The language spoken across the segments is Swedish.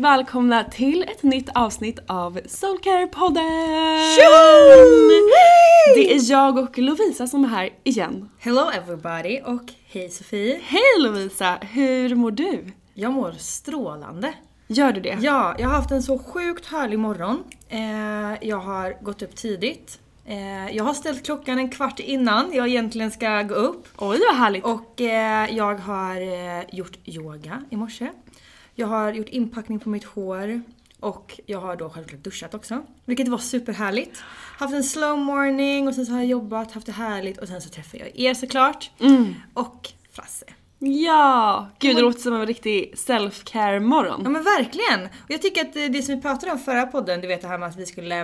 Välkomna till ett nytt avsnitt av Soulcare-podden! Det är jag och Lovisa som är här igen. Hello everybody och hej Sofie. Hej Lovisa! Hur mår du? Jag mår strålande. Gör du det? Ja, jag har haft en så sjukt härlig morgon. Eh, jag har gått upp tidigt. Eh, jag har ställt klockan en kvart innan jag egentligen ska gå upp. Oj vad härligt! Och eh, jag har gjort yoga i morse. Jag har gjort inpackning på mitt hår. Och jag har då självklart duschat också. Vilket var superhärligt. Haft en slow morning och sen så har jag jobbat, haft det härligt och sen så träffade jag er såklart. Mm. Och Frasse. Ja! Gud det låter som en riktig self-care morgon. Ja men verkligen! Och jag tycker att det som vi pratade om förra podden, du vet det här med att vi skulle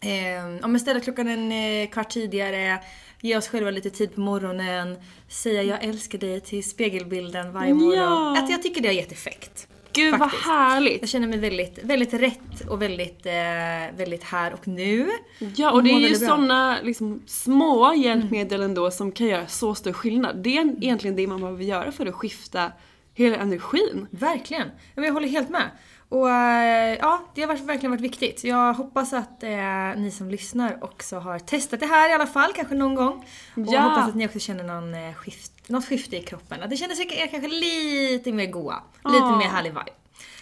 eh, ställa klockan en eh, kvart tidigare, ge oss själva lite tid på morgonen, säga jag älskar dig till spegelbilden varje morgon. Ja. Att jag tycker det har gett effekt. Gud faktiskt. vad härligt! Jag känner mig väldigt, väldigt rätt och väldigt, eh, väldigt här och nu. Ja och det är ju såna liksom, små hjälpmedel ändå som kan göra så stor skillnad. Det är egentligen det man behöver göra för att skifta hela energin. Verkligen. Jag håller helt med. Och eh, ja, det har verkligen varit viktigt. Jag hoppas att eh, ni som lyssnar också har testat det här i alla fall, kanske någon gång. Och Ja. hoppas att ni också känner någon, eh, skift, något skifte i kroppen. Att det känner sig er kanske lite mer goa. Lite Ja. mer härlig vibe.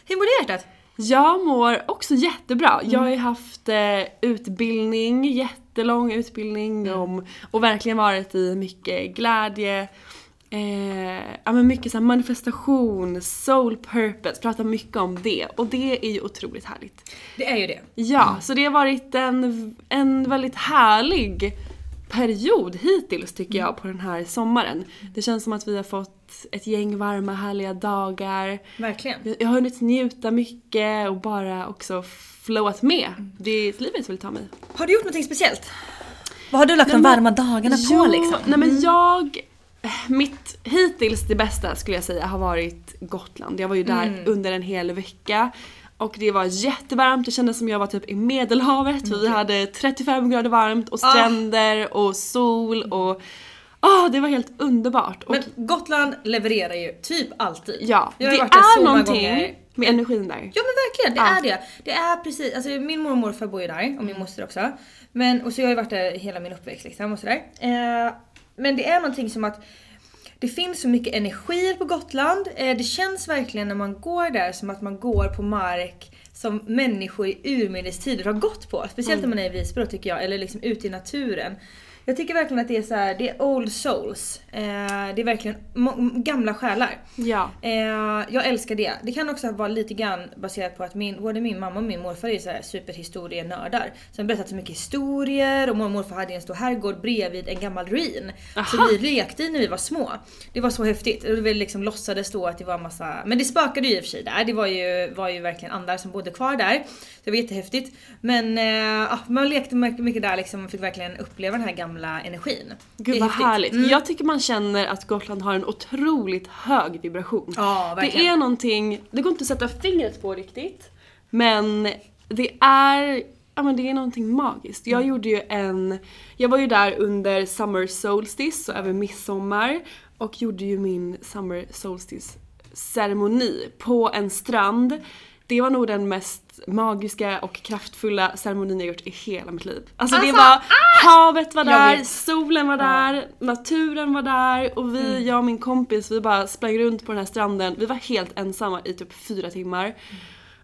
Hur mår du hjärtat? Jag mår också jättebra. Jag har ju haft eh, utbildning, jättelång utbildning om, och verkligen varit i mycket glädje, eh, ja men mycket så manifestation, soul purpose, pratar mycket om det och det är ju otroligt härligt. Det är ju det. Ja, så det har varit en, en väldigt härlig period hittills tycker jag på den här sommaren. Det känns som att vi har fått ett gäng varma härliga dagar. Verkligen. Jag har hunnit njuta mycket och bara också flowat med det livet vill ta mig. Har du gjort någonting speciellt? Vad har du lagt Nej, de varma dagarna på liksom? Nej men jag, mitt hittills det bästa skulle jag säga har varit Gotland. Jag var ju där under en hel vecka. Och det var jättevarmt, det kändes som jag var typ i medelhavet. för Vi hade 35 grader varmt och stränder och sol och ah, det var helt underbart. Och Men Gotland levererar ju typ alltid. Ja, det är någonting. Med energin där. Ja men verkligen, det Ja. är det. Det är precis, alltså min mormor och morfar bor ju där och min moster också. Men, och så jag har ju varit där hela min uppväxt liksom och sådär. Eh, men det är någonting som att det finns så mycket energi på Gotland. Eh, det känns verkligen när man går där som att man går på mark som människor i urminnes tider har gått på. Speciellt när man är i Visby tycker jag, eller liksom ute i naturen. Jag tycker verkligen att det är så här, det är old souls. Eh, det är verkligen gamla själar. Ja. Eh, jag älskar det. Det kan också vara lite grann baserat på att min, både min mamma och min morfar är så här superhistorienördar. Så de har berättat så mycket historier och mormor och morfar hade en stor herrgård bredvid en gammal ruin. Så vi lekte i när vi var små. Det var så häftigt. Och vi liksom låtsades då att det var massa, men det spökade ju i och för sig där. Det var ju, var ju verkligen andar som bodde kvar där. Det var jättehäftigt. Men ja, man lekte mycket mycket där liksom och fick verkligen uppleva den här gamla energin. Det Gud vad häftigt. Mm. härligt. Jag tycker man känner att Gotland har en otroligt hög vibration. Ja, det verkligen. är någonting, det går inte att sätta fingret på riktigt. Men det är, ja men det är någonting magiskt. Jag Mm. gjorde ju en, jag var ju där under Summer Solstice och över midsommar. Och gjorde ju min Summer Solstice ceremoni på en strand. Det var nog den mest magiska och kraftfulla ceremonin jag gjort i hela mitt liv. Alltså, det Alltså, var, havet var där, solen var där, naturen var där och vi, jag och min kompis, vi bara sprang runt på den här stranden. Vi var helt ensamma i typ fyra timmar.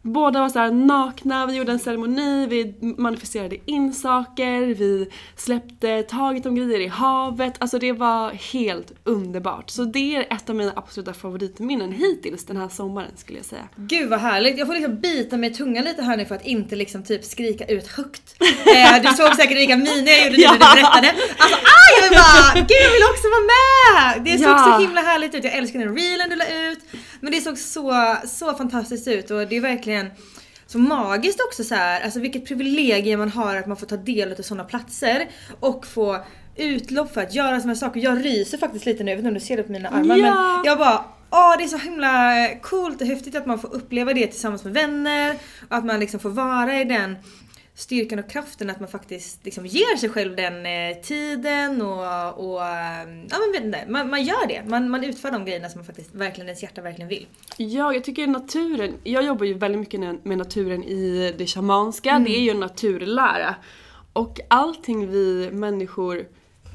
Båda var så här nakna, vi gjorde en ceremoni, vi manifesterade in saker, vi släppte taget om grejer i havet. Alltså det var helt underbart. Så det är ett av mina absoluta favoritminnen hittills den här sommaren skulle jag säga. Gud vad härligt. Jag får liksom bita mig i tungan lite här nu för att inte liksom typ skrika ut högt. Eh, du såg säkert vilka miner jag gjorde nu när du berättade. Alltså ah, jag vill bara, gud jag vill också vara med! Det såg Ja. så himla härligt ut. Jag älskar den reelen du la ut. Men det såg så, så fantastiskt ut och det är verkligen så magiskt också så här. alltså vilket privilegium man har att man får ta del av sådana platser och få utlopp för att göra sådana saker. Jag ryser faktiskt lite nu, jag vet inte om du ser det på mina armar Ja. men jag bara Åh det är så himla coolt och häftigt att man får uppleva det tillsammans med vänner och att man liksom får vara i den styrkan och kraften att man faktiskt liksom ger sig själv den eh, tiden och, och eh, ja men vet inte, man, man gör det. Man, man utför de grejerna som man faktiskt verkligen, ens hjärta verkligen vill. Ja, jag tycker naturen, jag jobbar ju väldigt mycket med naturen i det shamanska, det är ju en naturlära. Och allting vi människor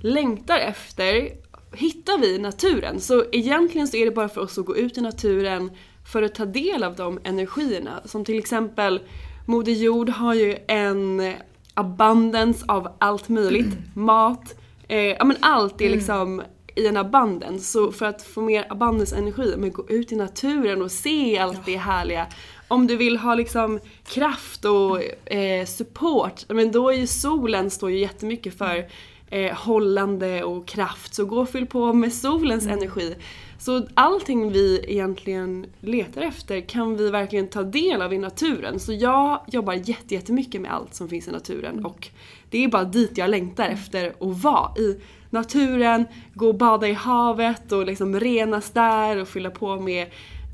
längtar efter hittar vi i naturen. Så egentligen så är det bara för oss att gå ut i naturen för att ta del av de energierna. Som till exempel Moder Jord har ju en abundance av allt möjligt. Mat, eh, ja men allt är liksom i en abundance. Så för att få mer abundance energi, men gå ut i naturen och se allt det härliga. Om du vill ha liksom kraft och eh, support, men då är ju solen står ju jättemycket för eh, hållande och kraft. Så gå och fyll på med solens energi. Så allting vi egentligen letar efter kan vi verkligen ta del av i naturen. Så jag jobbar jätte- jättemycket med allt som finns i naturen och det är bara dit jag längtar efter att vara. I naturen, gå och bada i havet och liksom renas där och fylla på med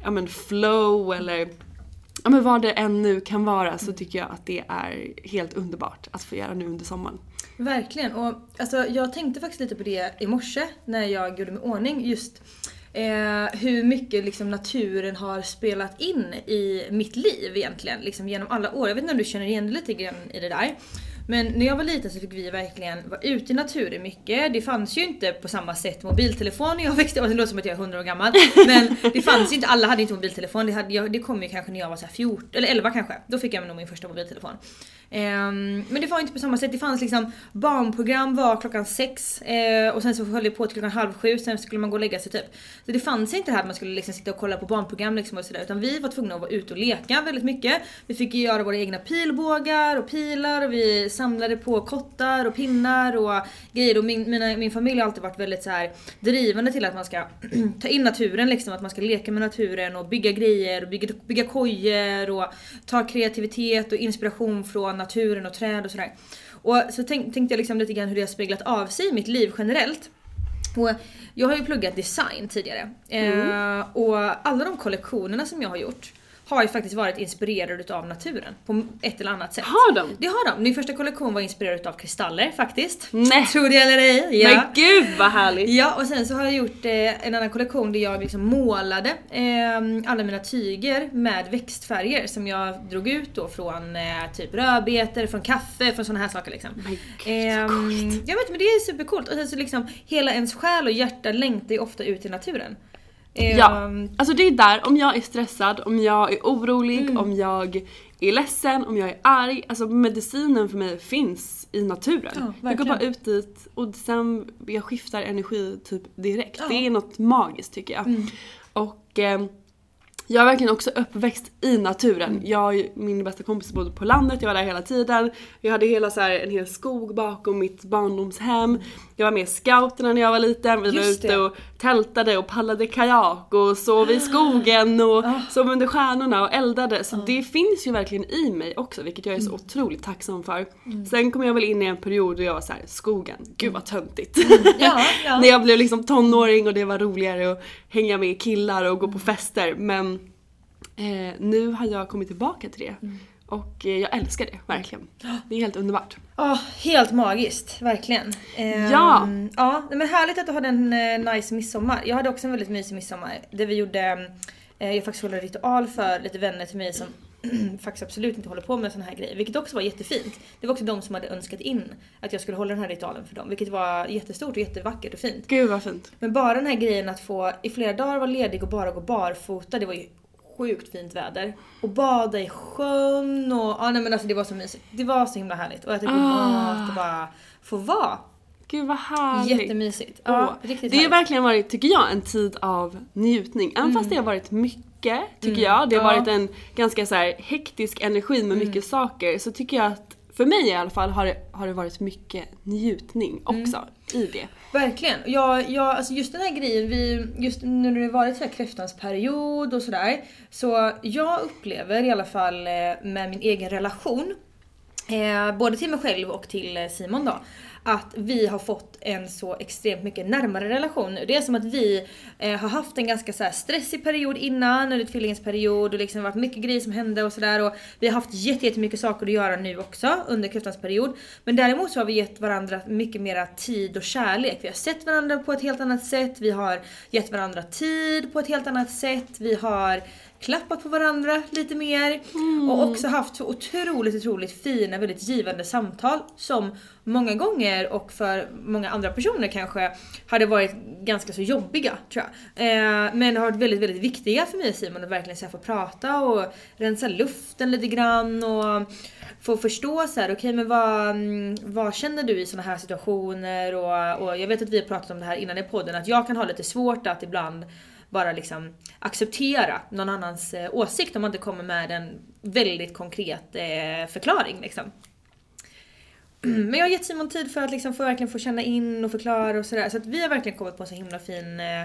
ja, men flow eller ja, men vad det än nu kan vara så tycker jag att det är helt underbart att få göra nu under sommaren. Verkligen. Och alltså, jag tänkte faktiskt lite på det i morse när jag gjorde mig ordning. Just eh, hur mycket liksom, naturen har spelat in i mitt liv egentligen. Liksom, genom alla år. Jag vet inte om du känner igen dig lite grann i det där. Men när jag var liten så fick vi verkligen vara ute i naturen mycket. Det fanns ju inte på samma sätt mobiltelefon när jag växte upp. Det låter som att jag är 100 år gammal. Men det fanns ju inte, alla hade inte mobiltelefon. Det, hade, jag, det kom ju kanske när jag var så 14, eller 11 kanske. Då fick jag nog min första mobiltelefon. Ehm, men det var inte på samma sätt. Det fanns liksom barnprogram var klockan sex eh, och sen så höll det på till klockan halv sju. Sen skulle man gå och lägga sig typ. Så det fanns inte det här att man skulle liksom sitta och kolla på barnprogram liksom och sådär. Utan vi var tvungna att vara ute och leka väldigt mycket. Vi fick göra våra egna pilbågar och pilar och vi samlade på kottar och pinnar och grejer. Och min, mina, min familj har alltid varit väldigt så här drivande till att man ska ta in naturen liksom. Att man ska leka med naturen och bygga grejer och bygga, bygga kojor och ta kreativitet och inspiration från naturen och träd och sådär. Och så tänk, tänkte jag liksom lite grann hur det har speglat av sig i mitt liv generellt. Och jag har ju pluggat design tidigare. Eh, och alla de kollektionerna som jag har gjort har ju faktiskt varit inspirerade utav naturen på ett eller annat sätt. Har de? Det har de. Min första kollektion var inspirerad utav kristaller faktiskt. Nej. Tror det eller ej. Ja. Men gud vad härligt! Ja och sen så har jag gjort eh, en annan kollektion där jag liksom målade eh, alla mina tyger med växtfärger som jag drog ut då från eh, typ rödbetor, från kaffe, från såna här saker liksom. Men gud, så Ehm, coolt. jag vet men det är supercoolt och sen så liksom hela ens själ och hjärta längtar ju ofta ut i naturen. Ehm, Ja, alltså det är där, om jag är stressad, om jag är orolig, Mm. om jag är ledsen, om jag är arg. Alltså medicinen för mig finns i naturen. Ja, jag går bara ut dit och sen jag skiftar energi typ direkt. Ja. Mm. Det är något magiskt tycker jag. Och eh, jag är verkligen också uppväxt i naturen. Mm. Jag och min bästa kompis bodde på landet, jag var där hela tiden. Jag hade hela så här, en hel skog bakom mitt barndomshem. Jag var med i scouterna när jag var liten. Vi var Just ute det. och tältade och paddlade kajak och sov i skogen och Ah. sov under stjärnorna och eldade. Så det finns ju verkligen i mig också vilket jag är så Mm. otroligt tacksam för. Sen kom jag väl in i en period då jag var så här: skogen, gud vad töntigt. Ja, ja. när jag blev liksom tonåring och det var roligare att hänga med killar och gå på fester. Men eh, nu har jag kommit tillbaka till det. Och eh, jag älskar det, verkligen. Det är helt underbart. Ja, helt magiskt. Verkligen. Ehm, Ja. Ja, men härligt att du hade en eh, nice midsommar. Jag hade också en väldigt mysig midsommar. Där vi gjorde, eh, jag faktiskt håller ritual för lite vänner till mig som faktiskt absolut inte håller på med såna här grejer. Vilket också var jättefint. Det var också de som hade önskat in att jag skulle hålla den här ritualen för dem. Vilket var jättestort och jättevackert och fint. Gud vad fint. Men bara den här grejen att få i flera dagar vara ledig och bara gå barfota, det var ju sjukt fint väder. Och bada i sjön och ja nej men alltså det var så mysigt. Det var så himla härligt. Och äta god Ah. mat och bara få vara. Gud vad härligt. Jättemysigt. Ja, Åh, riktigt det har. Mm. verkligen varit, tycker jag, en tid av njutning. Även fast det har varit mycket, tycker jag. Det har Ja. Mm. varit en ganska så här hektisk energi med mycket saker. Så tycker jag att, för mig i alla fall, har det, har det varit mycket njutning också i det. Verkligen. Jag, jag, alltså just den här grejen, vi, just nu när det varit så här kräftans period och sådär. Så jag upplever i alla fall eh, med min egen relation, eh, både till mig själv och till eh, Simon då, att vi har fått en så extremt mycket närmare relation nu. Det är som att vi eh, har haft en ganska så här stressig period innan, under tvillingens period. och liksom varit mycket grejer som hände och sådär och vi har haft jättemycket saker att göra nu också under kräftans period. Men däremot så har vi gett varandra mycket mera tid och kärlek. Vi har sett varandra på ett helt annat sätt, vi har gett varandra tid på ett helt annat sätt, vi har klappat på varandra lite mer och också haft så otroligt, otroligt fina, väldigt givande samtal som många gånger och för många andra personer kanske hade varit ganska så jobbiga tror jag. Eh, men har varit väldigt, väldigt viktiga för mig och Simon att verkligen så här, få prata och rensa luften lite grann och få förstå så här, okej men vad, mm, vad känner du i såna här situationer och, och jag vet att vi har pratat om det här innan i podden att jag kan ha lite svårt att ibland bara liksom acceptera någon annans eh, åsikt om man inte kommer med en väldigt konkret eh, förklaring liksom. Men jag har gett Simon tid för att liksom få, verkligen få känna in och förklara och sådär. Så att vi har verkligen kommit på en så himla fin eh,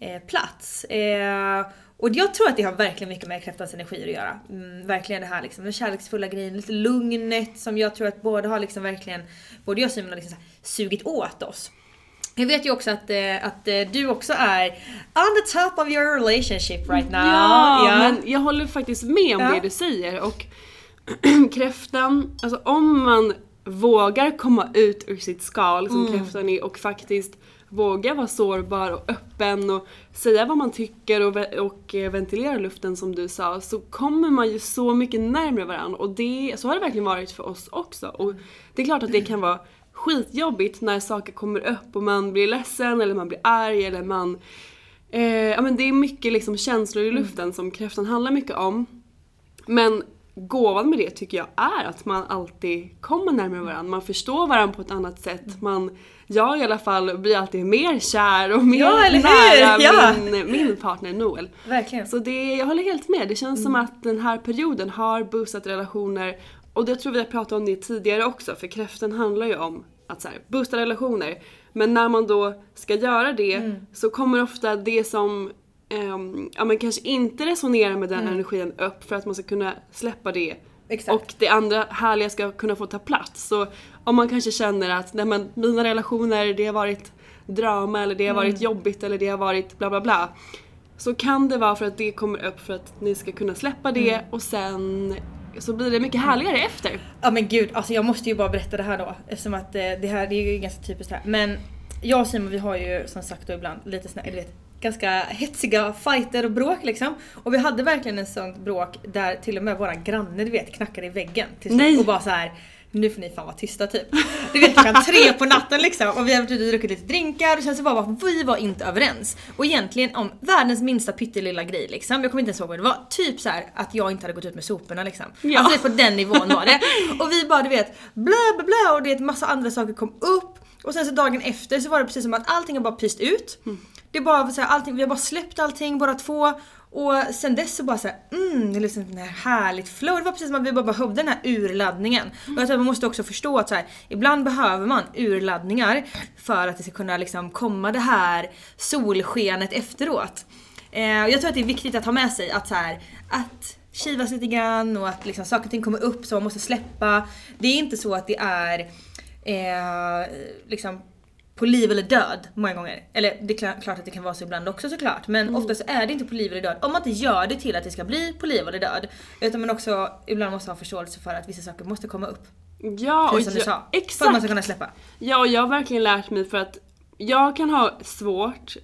eh, plats. Eh, och jag tror att det har verkligen mycket med kräftans energier att göra. Mm, verkligen det här liksom, den kärleksfulla grejen, lite lugnet som jag tror att både har liksom verkligen, både jag och Simon har liksom så här sugit åt oss. Jag vet ju också att, eh, att eh, du också är on the top of your relationship right now. Ja, men jag håller faktiskt med om Ja. det du säger och kräftan, alltså om man vågar komma ut ur sitt skal som Mm. kräftan är och faktiskt våga vara sårbar och öppen och säga vad man tycker och, och eh, ventilera luften som du sa så kommer man ju så mycket närmare varandra och det, så har det verkligen varit för oss också. Och det är klart att det kan vara skitjobbigt när saker kommer upp och man blir ledsen eller man blir arg eller man Eh, ja men det är mycket liksom känslor i luften som kräftan handlar mycket om. Men gåvan med det tycker jag är att man alltid kommer närmare varandra. Man förstår varandra på ett annat sätt. Man, jag i alla fall blir alltid mer kär och mer Ja, nära Ja. min, min partner Noel. Verkligen. Så det, jag håller helt med. Det känns som att den här perioden har boostat relationer och det jag tror vi har pratat om det tidigare också för kräftan handlar ju om att så här, boosta relationer. Men när man då ska göra det så kommer ofta det som ehm, ja, men kanske inte resonerar med den energin upp för att man ska kunna släppa det Exakt. och det andra härliga ska kunna få ta plats. Så om man kanske känner att nej, men, mina relationer det har varit drama eller det har varit jobbigt eller det har varit bla bla bla. så kan det vara för att det kommer upp för att ni ska kunna släppa det Mm. och sen så blir det mycket härligare efter. Ja men gud, alltså jag måste ju bara berätta det här då eftersom att eh, det här det är ju ganska typiskt här. Men jag och Simon vi har ju som sagt då ibland lite såna, eller vet, ganska hetsiga fighter och bråk liksom. Och vi hade verkligen en sånt bråk där till och med våran granne du vet knackade i väggen till slut och bara så här. Nu får ni fan vara tysta typ. Du vet klockan tre på natten liksom och vi har varit ute och druckit lite drinkar och sen så var bara, vi var inte överens. Och egentligen om världens minsta pyttelilla grej liksom. Jag kommer inte ens ihåg vad det var. Typ så här att jag inte hade gått ut med soporna liksom. Ja. Alltså det är på den nivån var det. Och vi bara du vet blä blä blä och det är massa andra saker kom upp. Och sen så dagen efter så var det precis som att allting har bara pyst ut. Det är bara så här, allting, vi har bara släppt allting båda två. Och sen dess så bara såhär, mm, det är liksom den här härligt flow. Det var precis som att vi bara behövde den här urladdningen. Och jag tror att man måste också förstå att så här, ibland behöver man urladdningar för att det ska kunna liksom komma det här solskenet efteråt. Eh, och jag tror att det är viktigt att ha med sig att så här, att kivas lite grann och att liksom saker och ting kommer upp som man måste släppa. Det är inte så att det är eh, liksom på liv eller död många gånger. Eller det är kla- klart att det kan vara så ibland också såklart. Men ofta så är det inte på liv eller död. Om man inte gör det till att det ska bli på liv eller död. Utan man också ibland måste ha förståelse för att vissa saker måste komma upp. Ja, Precis som du jag, sa. För att man exakt. ska kunna släppa. Ja, och jag har verkligen lärt mig för att jag kan ha svårt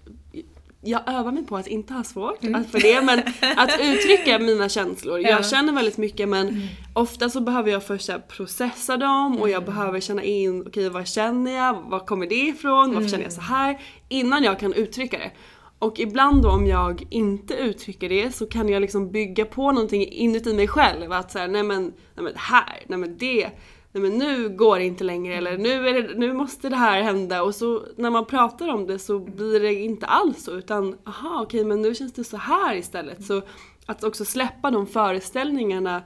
jag övar mig på att inte ha svårt att för det men att uttrycka mina känslor. Mm. Ja. Mm. Jag känner väldigt mycket men ofta så behöver jag först här processa dem och Mm. jag behöver känna in, okej vad känner jag, var kommer det ifrån, varför känner jag Mm. så här Innan jag kan uttrycka det. Och ibland då om jag inte uttrycker det så kan jag liksom bygga på någonting inuti mig själv. Att säga nej men, nej men här, nej men det, nej men nu går det inte längre eller nu, är det, nu måste det här hända. Och så när man pratar om det så blir det inte alls så utan aha okej men nu känns det så här istället. Så att också släppa de föreställningarna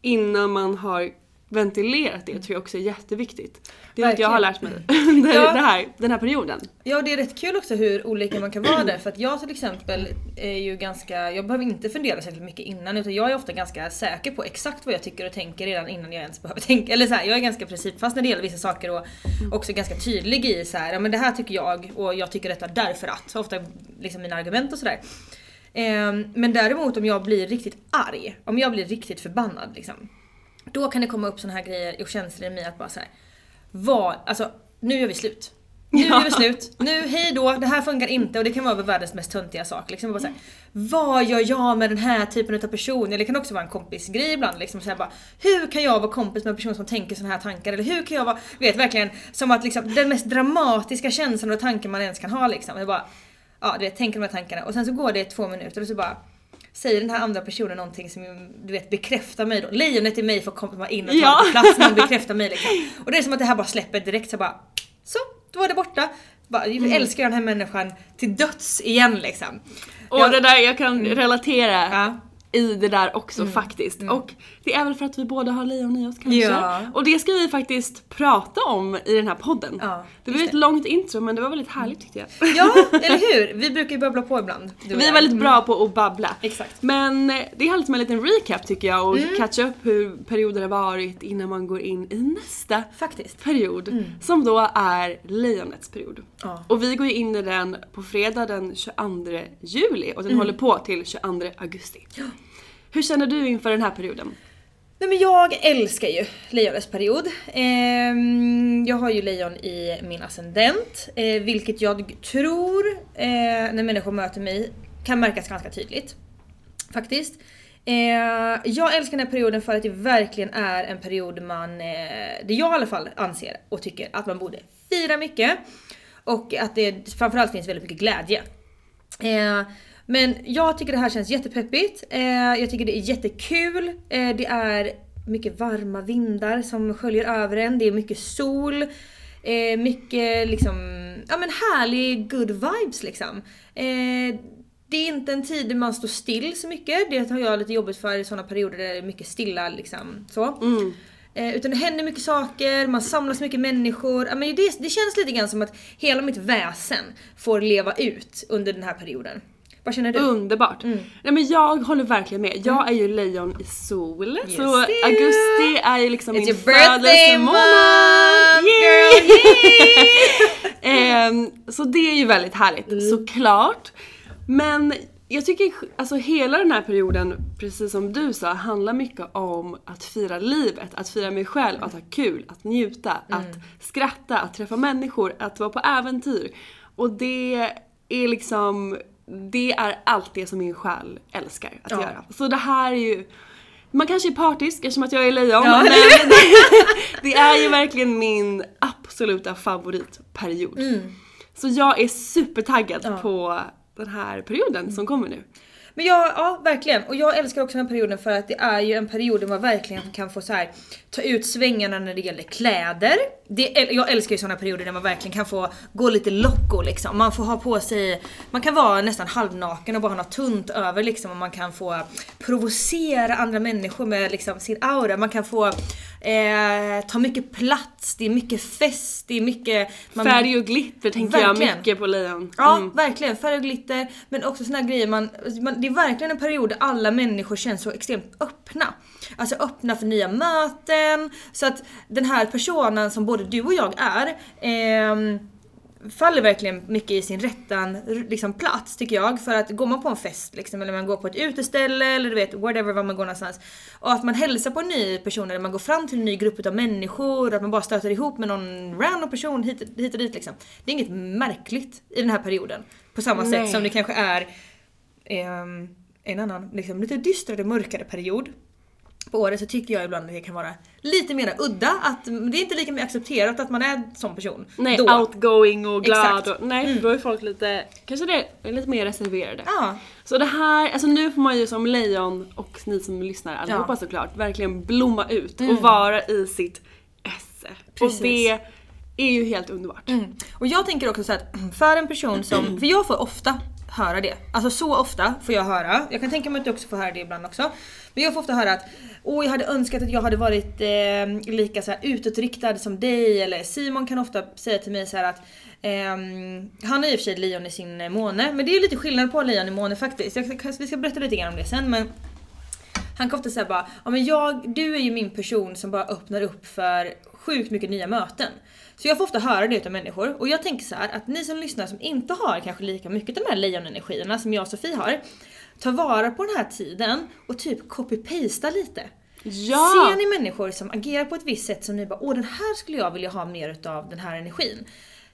innan man har ventilerat det tror jag också är jätteviktigt. Det är att jag har lärt mig det, Ja. det här, den här perioden. Ja det är rätt kul också hur olika man kan vara där. För att jag till exempel är ju ganska, jag behöver inte fundera särskilt mycket innan utan jag är ofta ganska säker på exakt vad jag tycker och tänker redan innan jag ens behöver tänka. Eller så här, jag är ganska principfast när det gäller vissa saker och också ganska tydlig i så här, ja men det här tycker jag och jag tycker detta därför att. Ofta liksom mina argument och sådär. Ehm, Men däremot om jag blir riktigt arg, om jag blir riktigt förbannad liksom. Då kan det komma upp såna här grejer och känslor i mig att bara såhär, vad, alltså nu gör vi slut. Nu gör vi slut, nu hej då, det här funkar inte och det kan vara världens mest töntiga sak. Liksom bara så här, vad gör jag med den här typen av person? Eller det kan också vara en kompisgrej ibland. Liksom så här bara, hur kan jag vara kompis med en person som tänker såna här tankar? Eller hur kan jag vara, vet verkligen som att liksom, den mest dramatiska känslan och tanken man ens kan ha liksom. Jag bara, ja du vet, tänker de här tankarna och sen så går det två minuter och så bara Säger den här andra personen någonting som du vet bekräftar mig då. Lejonet i mig får komma in och ta Ja. plats men bekräftar mig liksom. Och det är som att det här bara släpper direkt så bara Så, då var det borta. Bara, jag älskar den här människan till döds igen liksom. Och Ja. det där, jag kan relatera Ja. I det där också faktiskt. Och det är väl för att vi båda har lejon i oss kanske. Ja. Och det ska vi faktiskt prata om i den här podden. Ja, det blev ett långt intro men det var väldigt härligt tyckte jag. Ja, eller hur? Vi brukar ju babbla på ibland. Vi är jag. väldigt bra på att babbla. Exakt. Men det är härligt med en liten recap tycker jag och catcha upp hur perioder har varit innan man går in i nästa Faktiskt. period som då är lejonets period. Ja. Och vi går ju in i den på fredag den 22 juli och den håller på till 22 augusti. Hur känner du inför den här perioden? Nej men jag älskar ju lejonets period. Ehm, jag har ju lejon i min ascendent, eh, vilket jag tror eh, när människor möter mig kan märkas ganska tydligt. Faktiskt. Eh, jag älskar den här perioden för att det verkligen är en period man, eh, det jag i alla fall anser och tycker att man borde fira mycket. Och att det framförallt finns väldigt mycket glädje. Eh, Eh, men jag tycker det här känns jättepeppigt. Eh, jag tycker det är jättekul. Eh, det är mycket varma vindar som sköljer över en. Det är mycket sol. Eh, mycket liksom, ja men härlig good vibes liksom. Eh, det är inte en tid där man står still så mycket. Det har jag lite jobbigt för i sådana perioder där det är mycket stilla liksom. Så. Eh, utan det händer mycket saker, man samlas mycket människor. Ja, men det, det känns lite grann som att hela mitt väsen får leva ut under den här perioden. Vad känner du? Underbart! Nej men jag håller verkligen med. Jag är ju lejon i sol. Yes, så augusti är ju liksom It's min födelsemånad! Yay! Ehm, så det är ju väldigt härligt Mm. såklart. Men jag tycker alltså hela den här perioden, precis som du sa, handlar mycket om att fira livet, att fira mig själv, att ha kul, att njuta, att skratta, att träffa människor, att vara på äventyr. Och det är liksom, det är allt det som min själ älskar att Ja. göra. Så det här är ju, man kanske är partisk eftersom att jag är lejon, Ja. men det, det är ju verkligen min absoluta favoritperiod. Så jag är supertaggad Ja. på den här perioden som kommer nu. Men jag, ja verkligen. Och jag älskar också den här perioden för att det är ju en period där man verkligen kan få så här ta ut svängarna när det gäller kläder. Det, jag älskar ju sådana perioder där man verkligen kan få gå lite locko liksom. Man får ha på sig, man kan vara nästan halvnaken och bara ha något tunt över liksom och man kan få provocera andra människor med liksom sin aura. Man kan få eh, ta mycket plats, det är mycket fest, det är mycket... Man, Färg och glitter tänker jag Verkligen. mycket på lejon. Ja, Mm. verkligen. Färg och glitter. Men också såna här grejer man, man... Det är verkligen en period där alla människor känns så extremt öppna. Alltså öppna för nya möten. Så att den här personen som både du och jag är ehm, faller verkligen mycket i sin rättan liksom, plats tycker jag. För att går man på en fest liksom, eller man går på ett uteställe eller du vet whatever var man går någonstans. Och att man hälsar på en ny person eller man går fram till en ny grupp av människor. Att man bara stöter ihop med någon random person hit, hit och dit liksom. Det är inget märkligt i den här perioden. På samma Nej. sätt som det kanske är ehm, en annan liksom, lite dystrare, mörkare period på året så tycker jag ibland att det kan vara lite mer udda. Att det är inte lika mycket accepterat att man är en sån person. Nej, då. outgoing och glad. Exakt. Och, nej, då är folk lite, kanske det är lite mer reserverade. Ja, Så det här, alltså nu får man ju som lejon och ni som lyssnar allihopa Ja. såklart verkligen blomma ut och vara i sitt esse. Precis. Och det är ju helt underbart. Mm. Och jag tänker också så att för en person som, för jag får ofta höra det. Alltså så ofta får jag höra. Jag kan tänka mig att du också får höra det ibland också. Men jag får ofta höra att åh jag hade önskat att jag hade varit eh, lika så här utåtriktad som dig. Eller Simon kan ofta säga till mig så här att eh, han är i och för sig lejon i sin eh, måne. Men det är lite skillnad på lejon i måne faktiskt. Jag, vi ska berätta lite grann om det sen men han kan ofta säga bara, ja men jag, du är ju min person som bara öppnar upp för sjukt mycket nya möten. Så jag får ofta höra det utav människor och jag tänker så här att ni som lyssnar som inte har kanske lika mycket av de här lejonenergierna som jag och Sofie har. Ta vara på den här tiden och typ copy-pasta lite. Ja! Ser ni människor som agerar på ett visst sätt som ni bara åh den här skulle jag vilja ha mer utav den här energin.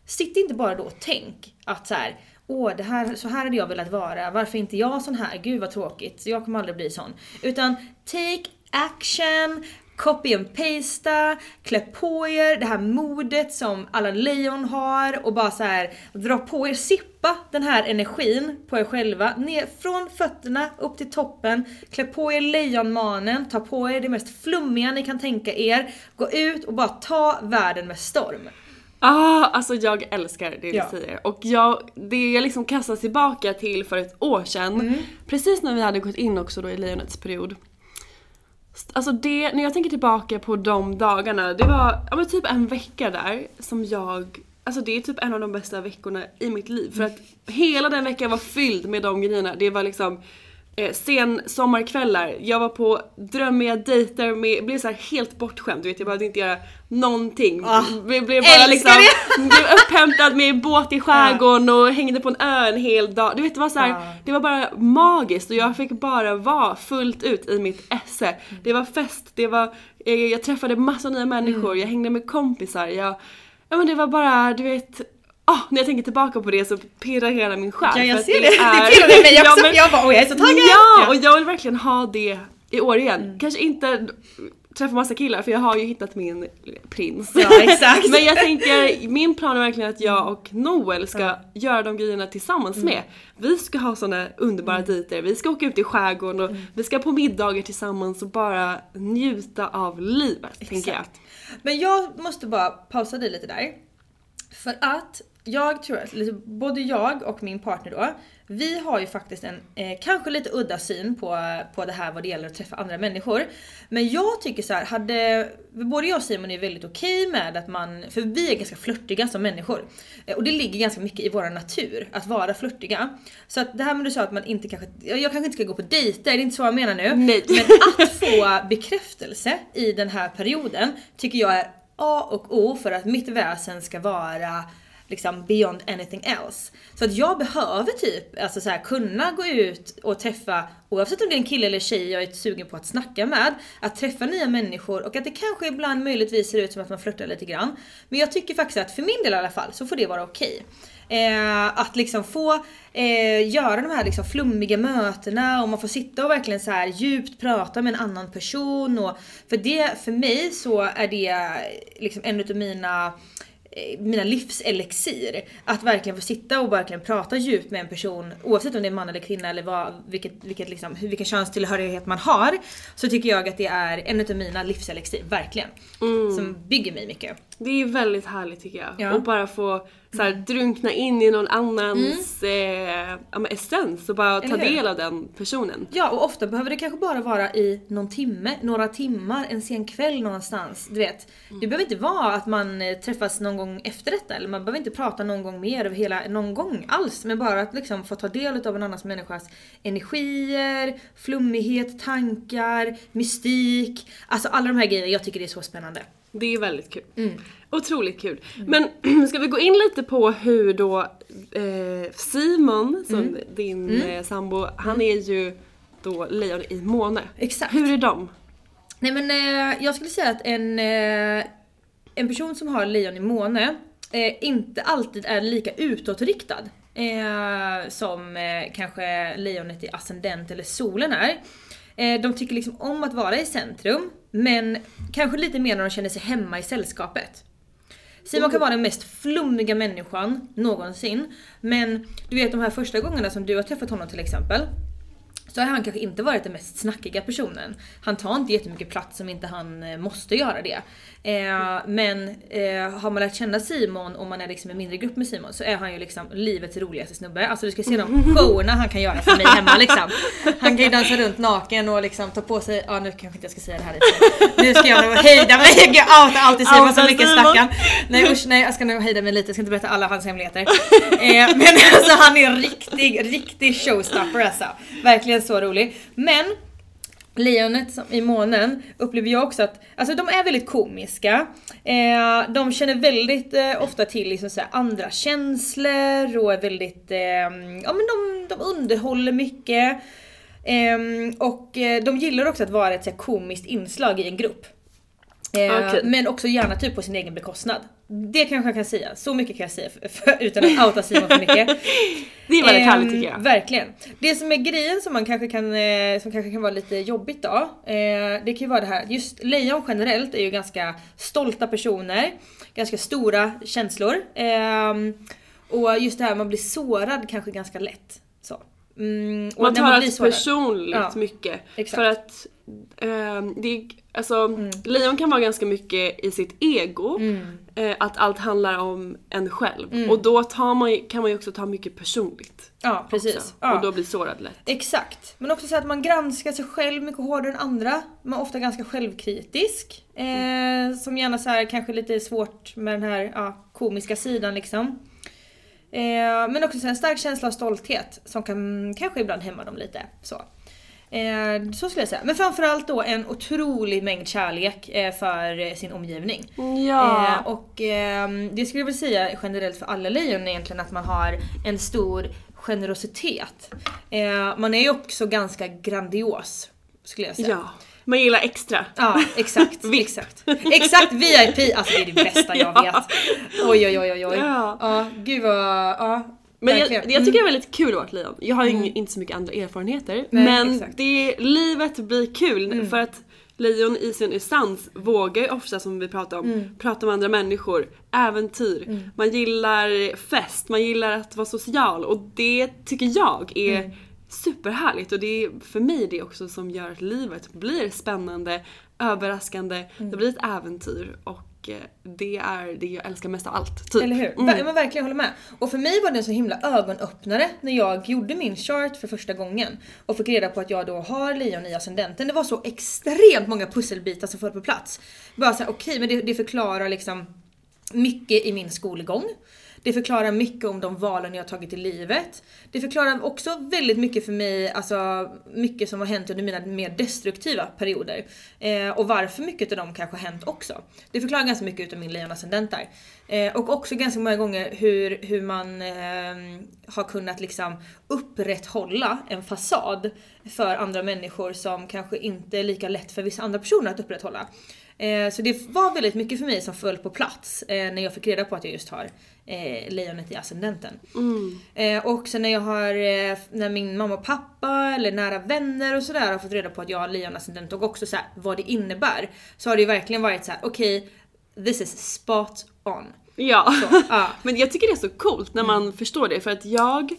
Sitt inte bara då och tänk att så här, åh det här, så här hade jag velat vara, varför inte jag sån här, gud vad tråkigt, jag kommer aldrig bli sån. Utan take action, copy and pasta, klä på er det här modet som alla lejon har och bara så här dra på er, sippa den här energin på er själva, ner från fötterna upp till toppen, klä på er lejonmanen, ta på er det mest flummiga ni kan tänka er, gå ut och bara ta världen med storm. Ah, alltså jag älskar det Ja. du säger. Och jag, det jag liksom kastas tillbaka till för ett år sedan, Mm. precis när vi hade gått in också då i lejonets period. Alltså det, när jag tänker tillbaka på de dagarna, det var ja, men typ en vecka där som jag Alltså det är typ en av de bästa veckorna i mitt liv för att hela den veckan var fylld med de grejerna. Det var liksom eh, sen sommarkvällar, jag var på drömmiga dejter med, blev så här helt bortskämd, du vet jag behövde inte göra någonting. Ah, blev, blev bara liksom, blev upphämtad med båt i skärgården och hängde på en ö en hel dag. Du vet det var så här, Ah. det var bara magiskt och jag fick bara vara fullt ut i mitt esse. Det var fest, det var, eh, jag träffade massa nya människor, Mm. jag hängde med kompisar, jag, ja men det var bara, du vet, ah, när jag tänker tillbaka på det så pirrar hela min själ. Ja jag ser det, det är- pirrade mig Ja, också men- jag bara åh jag är så taggad! Ja, och jag vill verkligen ha det i år igen. Mm. Kanske inte träffa massa killar för jag har ju hittat min prins. Ja, exakt. Men jag tänker, min plan är verkligen att jag och Noel ska göra de grejerna tillsammans Mm. med. Vi ska ha såna underbara dejter, vi ska åka ut i skärgården Mm. och vi ska på middagar tillsammans och bara njuta av livet, tänker jag. Exakt. Men jag måste bara pausa dig lite där. För att jag tror att både jag och min partner då, vi har ju faktiskt en eh, kanske lite udda syn på, på det här vad det gäller att träffa andra människor. Men jag tycker så här, hade, både jag och Simon är väldigt okej med att man, för vi är ganska flörtiga som människor. Eh, och det ligger ganska mycket i vår natur att vara flörtiga. Så att det här med du sa att man inte kanske, jag jag kanske inte ska gå på dejter, det är inte så jag menar nu. Nej. Men att få bekräftelse i den här perioden tycker jag är A och O för att mitt väsen ska vara liksom beyond anything else. Så att jag behöver typ alltså så här, kunna gå ut och träffa, oavsett om det är en kille eller tjej jag är sugen på att snacka med, att träffa nya människor och att det kanske ibland möjligtvis ser ut som att man flörtar lite grann. Men jag tycker faktiskt att för min del i alla fall så får det vara okej. Eh, att liksom få eh, göra de här liksom flummiga mötena och man får sitta och verkligen så här djupt prata med en annan person. Och för det, för mig så är det liksom en utav mina eh, mina livselixir. Att verkligen få sitta och verkligen prata djupt med en person oavsett om det är man eller kvinna eller vad, vilket, vilket liksom, vilken könstillhörighet man har. Så tycker jag att det är en utav mina livselixir, verkligen. Som bygger mig mycket. Det är väldigt härligt tycker jag. Ja. Och bara få så här, drunkna in i någon annans eh, ja, men essens och bara ta Mm. Hur? del av den personen. Ja och ofta behöver det kanske bara vara i någon timme, några timmar, en sen kväll någonstans. Du vet. Det behöver inte vara att man eh, träffas någon gång efter detta eller man behöver inte prata någon gång mer över hela, någon gång alls. Men bara att liksom få ta del av en annans människas energier, flummighet, tankar, mystik. Alltså alla de här grejerna, jag tycker det är så spännande. Det är väldigt kul. Mm. Otroligt kul. Men ska vi gå in lite på hur då eh, Simon, som Mm. din eh, sambo, han är ju då lejon i måne. Exakt. Hur är de? Nej men eh, jag skulle säga att en, eh, en person som har lejon i måne eh, inte alltid är lika utåtriktad eh, som kanske lejonet i ascendent eller solen är. De tycker liksom om att vara i centrum men kanske lite mer när de känner sig hemma i sällskapet. Simon kan vara den mest flummiga människan någonsin. Men du vet de här första gångerna som du har träffat honom till exempel. Så har han kanske inte varit den mest snackiga personen. Han tar inte jättemycket plats om inte han eh, måste göra det. Eh, men eh, har man lärt känna Simon och man är liksom en mindre grupp med Simon så är han ju liksom livets roligaste snubbe. Alltså du ska se de showerna han kan göra för mig hemma liksom. Han kan ju dansa runt naken och liksom ta på sig, ja nu kanske inte jag ska säga det här lite. Nu ska jag nog hejda mig, jag outar alltid Simon så mycket stackarn. Nej usch nej jag ska nog hejda mig lite, jag ska inte berätta alla hans hemligheter. Eh, men alltså han är en riktig, riktig showstopper alltså. Verkligen så rolig. Men Lejonet som i månen upplever jag också att, alltså de är väldigt komiska. Eh, de känner väldigt eh, ofta till liksom så här andra känslor och är väldigt, eh, ja men de, de underhåller mycket. Ehm, och eh, de gillar också att vara ett så här, komiskt inslag i en grupp. Eh, Okej. Men också gärna typ på sin egen bekostnad. Det kanske jag kan säga, så mycket kan jag säga för, för, utan att outa Simon för mycket. Det är väldigt Ehm, härligt tycker jag. Verkligen. Det som är grejen som man kanske kan, eh, som kanske kan vara lite jobbigt då. Eh, det kan ju vara det här, just lejon generellt är ju ganska stolta personer. Ganska stora känslor. Ehm, och just det här man blir sårad kanske ganska lätt. Mm, Man tar allt personligt Ja, mycket. exakt. För att ehm, det alltså, Mm. lejon kan vara ganska mycket i sitt ego. Eh, att allt handlar om en själv. Mm. Och då tar man, kan man ju också ta mycket personligt. Ja precis. Ja. Och då blir sårad lätt. Exakt. Men också så att man granskar sig själv mycket hårdare än andra. Man är ofta ganska självkritisk. Eh, som gärna så här kanske lite svårt med den här ja, komiska sidan liksom. Eh, men också en stark känsla av stolthet som kan kanske ibland hämma dem lite. Så. Eh, så skulle jag säga. Men framförallt då en otrolig mängd kärlek eh, för eh, sin omgivning. Ja. Eh, och ehm, det skulle jag väl säga generellt för alla lejon egentligen att man har en stor generositet. Eh, man är ju också ganska grandios skulle jag säga. ja. Man gillar extra. Ja, exakt. exakt. Exakt VIP, alltså det är det bästa jag Ja. vet. Oj oj oj oj oj. Ja. Ja, gud vad, ja. Men jag, jag tycker det är väldigt kul att vara ett lejon. Jag har ju ing- inte så mycket andra erfarenheter. Nej, men exakt. det, livet blir kul för att lejon i sin essens vågar ju ofta som vi pratar om, prata med andra människor, äventyr. Man gillar fest, man gillar att vara social och det tycker jag är superhärligt och det är för mig det också som gör att livet blir spännande, överraskande, det blir ett äventyr och eh, det är det jag älskar mest av allt. Typ. Eller hur? Mm. Ver- Men verkligen håller med. Och för mig var det en så himla ögonöppnare när jag gjorde min chart för första gången och fick reda på att jag då har lejon i ascendenten. Det var så extremt många pusselbitar som föll på plats. Bara såhär, okej men det, det förklarar liksom mycket i min skolgång. Det förklarar mycket om de valen jag har tagit i livet. Det förklarar också väldigt mycket för mig, alltså mycket som har hänt under mina mer destruktiva perioder. Eh, och varför mycket av dem kanske har hänt också. Det förklarar ganska mycket utav min lejonascendent där. Eh, och också ganska många gånger hur, hur man eh, har kunnat liksom upprätthålla en fasad för andra människor som kanske inte är lika lätt för vissa andra personer att upprätthålla. Eh, så det var väldigt mycket för mig som föll på plats eh, när jag fick reda på att jag just har eh, lejonet i ascendenten. Mm. Eh, och sen när jag har, eh, när min mamma och pappa eller nära vänner och sådär har fått reda på att jag har lejonascendent och också så här, vad det innebär. Så har det ju verkligen varit så här: okej, okay, this is spot on. Ja. Så, ja. men jag tycker det är så coolt när man förstår det för att jag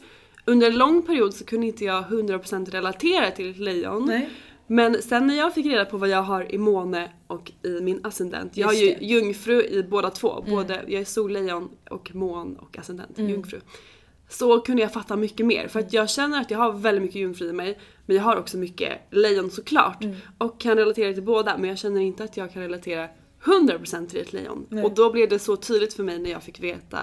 under en lång period så kunde inte jag 100% relatera till ett lejon. Nej. Men sen när jag fick reda på vad jag har i måne och i min ascendent. Jag har ju. Mm. jungfru i båda två. Både, jag är sollejon och mån och ascendent, Mm. jungfru. Så kunde jag fatta mycket mer för att jag känner att jag har väldigt mycket jungfru i mig. Men jag har också mycket lejon såklart. Mm. Och kan relatera till båda men jag känner inte att jag kan relatera 100% till ett lejon. Och då blev det så tydligt för mig när jag fick veta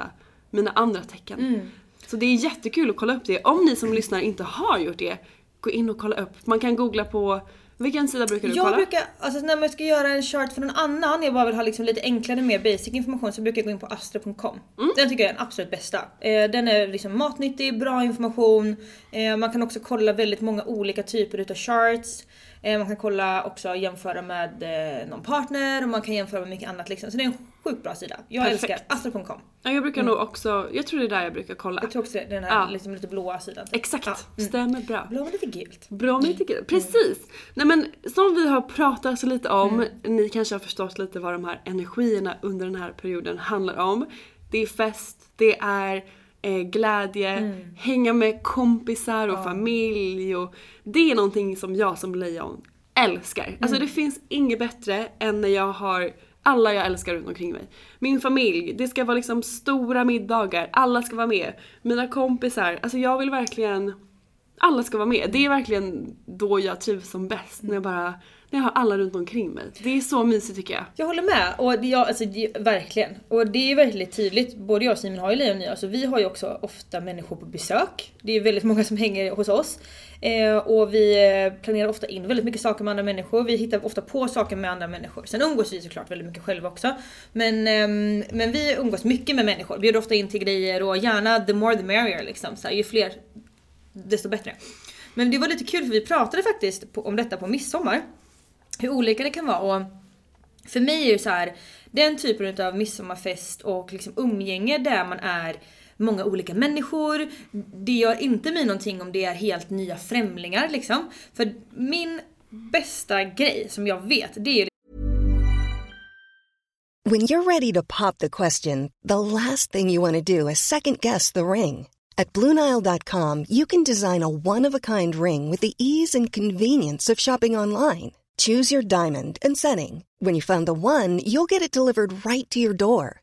mina andra tecken. Mm. Så det är jättekul att kolla upp det. Om ni som lyssnar inte har gjort det, gå in och kolla upp. Man kan googla på, vilken sida brukar du Jag kolla? brukar, alltså när man ska göra en chart för någon annan, jag bara vill ha liksom lite enklare, mer basic information så brukar jag gå in på astro.com. Mm. Den tycker jag är den absolut bästa. Eh, den är liksom matnyttig, bra information. Eh, man kan också kolla väldigt många olika typer utav charts. Eh, man kan kolla också jämföra med eh, någon partner och man kan jämföra med mycket annat liksom. Så det är en sjukt bra sida. Jag Perfekt. älskar astro.com. Ja, jag brukar nog också, jag tror det är där jag brukar kolla. Mm. Jag tror också det, den här Ja. liksom lite blåa sidan. Exakt, Ja. Mm. stämmer bra. Blå med lite gult. Bra med lite grann. Precis! Nej men som vi har pratat så lite om, Mm. ni kanske har förstått lite vad de här energierna under den här perioden handlar om. Det är fest, det är eh, glädje, Mm. hänga med kompisar och familj och det är någonting som jag som lejon älskar. Mm. Alltså det finns inget bättre än när jag har alla jag älskar runt omkring mig. Min familj, det ska vara liksom stora middagar, alla ska vara med. Mina kompisar, alltså jag vill verkligen alla ska vara med. Det är verkligen då jag trivs som bäst. När jag bara, när jag har alla runt omkring mig. Det är så mysigt tycker jag. Jag håller med, och det, jag, alltså, det, verkligen. Och det är väldigt tydligt, både jag och Simon har ju lejon i oss, och vi har ju också ofta människor på besök. Det är väldigt många som hänger hos oss. Eh, och vi eh, planerar ofta in väldigt mycket saker med andra människor, vi hittar ofta på saker med andra människor. Sen umgås vi såklart väldigt mycket själva också. Men, eh, men vi umgås mycket med människor, bjuder ofta in till grejer och gärna the more the merrier liksom. Så här, ju fler desto bättre. Men det var lite kul för vi pratade faktiskt på, om detta på midsommar. Hur olika det kan vara och för mig är det så här, den typen av midsommarfest och liksom umgänge där man är många olika människor. Det gör inte mig någonting om det är helt nya främlingar liksom. För min bästa grej som jag vet, det är ju When you're ready to pop the question, the last thing you want to do is second guess the ring. At Bluenile.com, you can design a one of a kind ring with the ease and convenience of shopping online. Choose your diamond and setting. When you find the one, you'll get it delivered right to your door.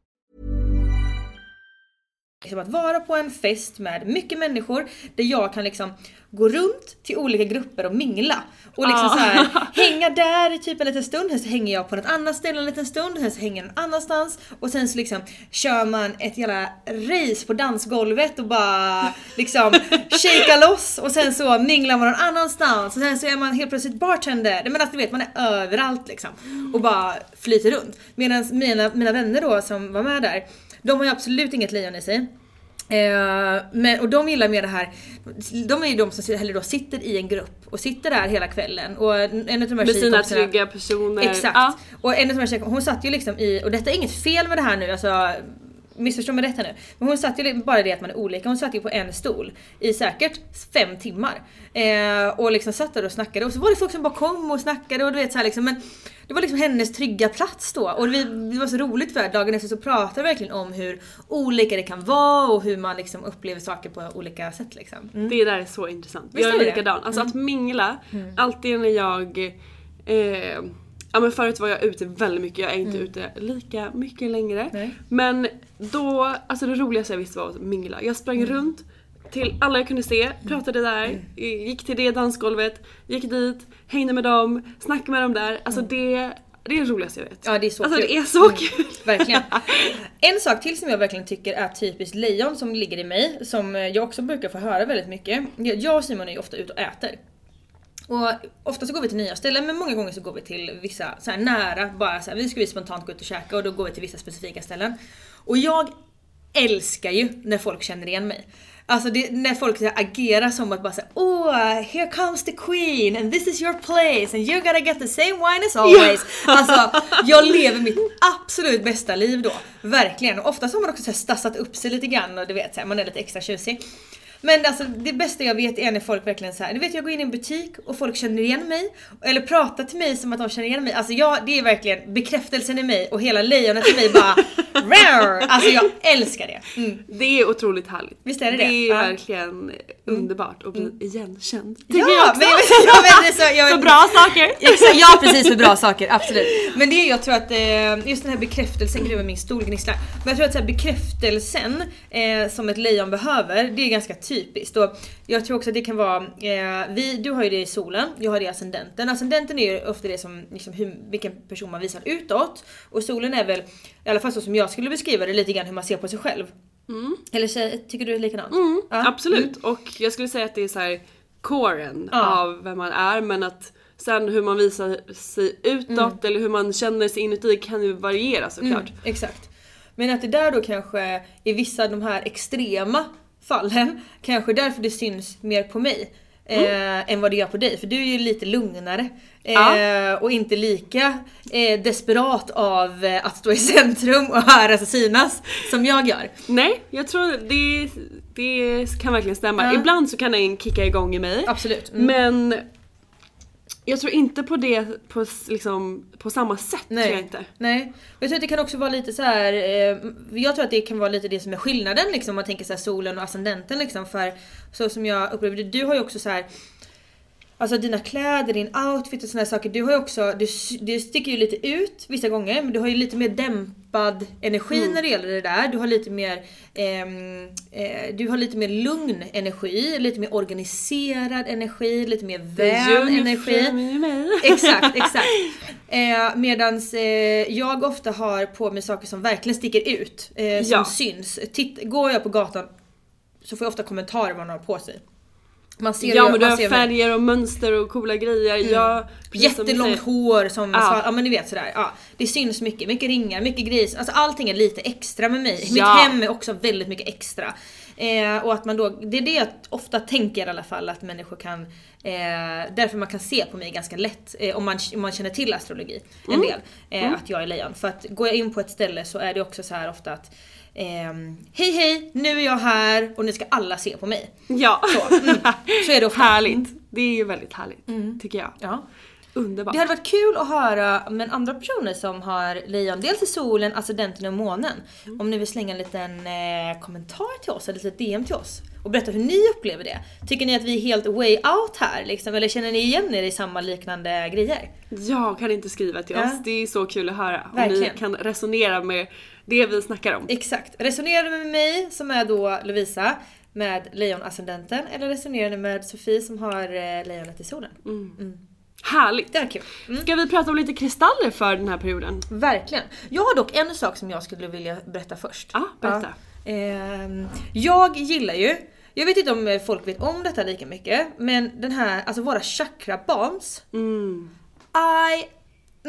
Liksom att vara på en fest med mycket människor där jag kan liksom gå runt till olika grupper och mingla. Och liksom Ah. så här, hänga där i typ en liten stund, sen så hänger jag på något annat ställe en liten stund, sen så hänger jag någon annanstans och sen så liksom kör man ett jävla race på dansgolvet och bara liksom shakea loss och sen så minglar man någon annanstans och sen så är man helt plötsligt bartender. Men alltså du vet man är överallt liksom och bara flyter runt. Medan mina, mina vänner då som var med där, de har ju absolut inget lejon i sig. Eh, men, och de gillar mer det här, de är ju de som hellre då sitter i en grupp och sitter där hela kvällen och en av de här Med sina trygga personer. Exakt. Ja. Och en av de här tjejkompisarna, hon satt ju liksom i, och detta är inget fel med det här nu, alltså missförstå mig rätt här nu. Men hon satt ju bara det att man är olika, hon satt ju på en stol i säkert fem timmar. Eh, och liksom satt där och snackade och så var det folk som bara kom och snackade och du vet så här liksom men det var liksom hennes trygga plats då och vi, det var så roligt för dagen efter så pratade vi verkligen om hur olika det kan vara och hur man liksom upplever saker på olika sätt liksom. Mm. Det där är så intressant. Visst jag är det? likadan. Alltså att mingla, alltid när jag... Eh, ja men förut var jag ute väldigt mycket, jag är inte ute lika mycket längre. Nej. Men då, alltså det roligaste jag visste var att mingla. Jag sprang runt till alla jag kunde se, pratade där, gick till det dansgolvet, gick dit, hängde med dem, snackade med dem där. Alltså det, det är det roligaste jag vet. Ja det är så Alltså kul. det är så kul. Verkligen. En sak till som jag verkligen tycker är typiskt lejon som ligger i mig, som jag också brukar få höra väldigt mycket. Jag och Simon är ju ofta ute och äter. Och ofta så går vi till nya ställen men många gånger så går vi till vissa så nära, bara så här, vi ska vi spontant gå ut och käka och då går vi till vissa specifika ställen. Och jag älskar ju när folk känner igen mig. Alltså det, när folk så agerar som att bara säga åh, here comes the queen and this is your place and you gotta get the same wine as always. Alltså jag lever mitt absolut bästa liv då. Verkligen. Och ofta så har man också så här stassat upp sig lite grann och du vet så här, man är lite extra tjusig. Men alltså det bästa jag vet är när folk verkligen så här, du vet jag går in i en butik och folk känner igen mig. Eller pratar till mig som att de känner igen mig. Alltså jag, det är verkligen bekräftelsen i mig och hela lejonet i mig bara Rar! Alltså jag älskar det. Mm. Det är otroligt härligt. Visst är det det? det? är Ja. Verkligen underbart att bli igenkänd. Tycker Ja, jag också. men, ja, men så, jag, För bra saker. Exakt, ja precis för bra saker, absolut. Men det är jag tror att eh, just den här bekräftelsen, gud vad min stol gnisslar. Men jag tror att så här, bekräftelsen eh, som ett lejon behöver, det är ganska typiskt. Och jag tror också att det kan vara, eh, vi, du har ju det i solen, jag har det i ascendenten. Ascendenten är ju ofta det som, liksom, hur, vilken person man visar utåt. Och solen är väl, i alla fall så som jag skulle beskriva det, lite grann hur man ser på sig själv. Eller så, tycker du likadant? Mm, Ja. Absolut. Och jag skulle säga att det är så här coren Ja. av vem man är men att sen hur man visar sig utåt Mm. eller hur man känner sig inuti kan ju variera såklart. Mm, exakt. Men att det där då kanske i vissa av de här extrema fallen, kanske därför det syns mer på mig. Eh, än vad det gör på dig, för du är ju lite lugnare. Eh, Ja. Och inte lika eh, desperat av eh, att stå i centrum och höras och synas som jag gör. Nej, jag tror det, det kan verkligen stämma. Ja. Ibland så kan en kicka igång i mig. Absolut. Mm. Men jag tror inte på det på, liksom, på samma sätt. Tror jag inte. Nej. Jag tror att det kan också vara lite så här. Eh, jag tror att det kan vara lite det som är skillnaden liksom om man tänker så här solen och ascendenten liksom för så som jag upplever det. Du har ju också så här. Alltså dina kläder, din outfit och såna här saker. Du har ju också, du, du sticker ju lite ut vissa gånger men du har ju lite mer dämpad energi när det gäller det där. Du har lite mer ehm, eh, Du har lite mer lugn energi, lite mer organiserad energi, lite mer vän energi. Exakt, exakt. Eh, medans eh, jag ofta har på mig saker som verkligen sticker ut. Eh, som Ja. syns. Titt, går jag på gatan så får jag ofta kommentarer vad man har på sig. Man ser Ja men du har färger och mönster och coola grejer. Jag, som du Jättelångt säger- hår som Ja. ja. ja men ni vet sådär. Ja, det syns mycket, mycket ringar, mycket gris. Alltså allting är lite extra med mig. Mitt Ja. hem är också väldigt mycket extra. Eh, och att man då, det är det jag ofta tänker i alla fall att människor kan, eh, därför man kan se på mig ganska lätt eh, om, man, om man känner till astrologi en Mm. del. Eh, Att jag är lejon. För att går jag in på ett ställe så är det också så här ofta att ehm, Hej hej, nu är jag här och nu ska alla se på mig. Ja. Så, mm. så är det ofta. Härligt. Det är ju väldigt härligt tycker jag. Ja. Underbart. Det hade varit kul att höra med andra personer som har lejon, dels i solen, ascendenten och månen. Om ni vill slänga en liten eh, kommentar till oss, eller ett litet DM till oss. Och berätta hur ni upplever det. Tycker ni att vi är helt way out här liksom? Eller känner ni igen er i samma liknande grejer? Ja, kan inte skriva till Ja. oss. Det är så kul att höra. Om Verkligen. ni kan resonera med det vi snackar om. Exakt. Resonerar ni med mig som är då Lovisa med lejon-ascendenten eller resonerar ni med Sofie som har eh, lejonet i solen? Härligt. Det är kul. Mm. Ska vi prata om lite kristaller för den här perioden? Verkligen. Jag har dock en sak som jag skulle vilja berätta först. Ja, berätta. Ehm, jag gillar ju, jag vet inte om eh, folk vet om detta lika mycket, men den här, alltså våra chakra bombs. Mm. I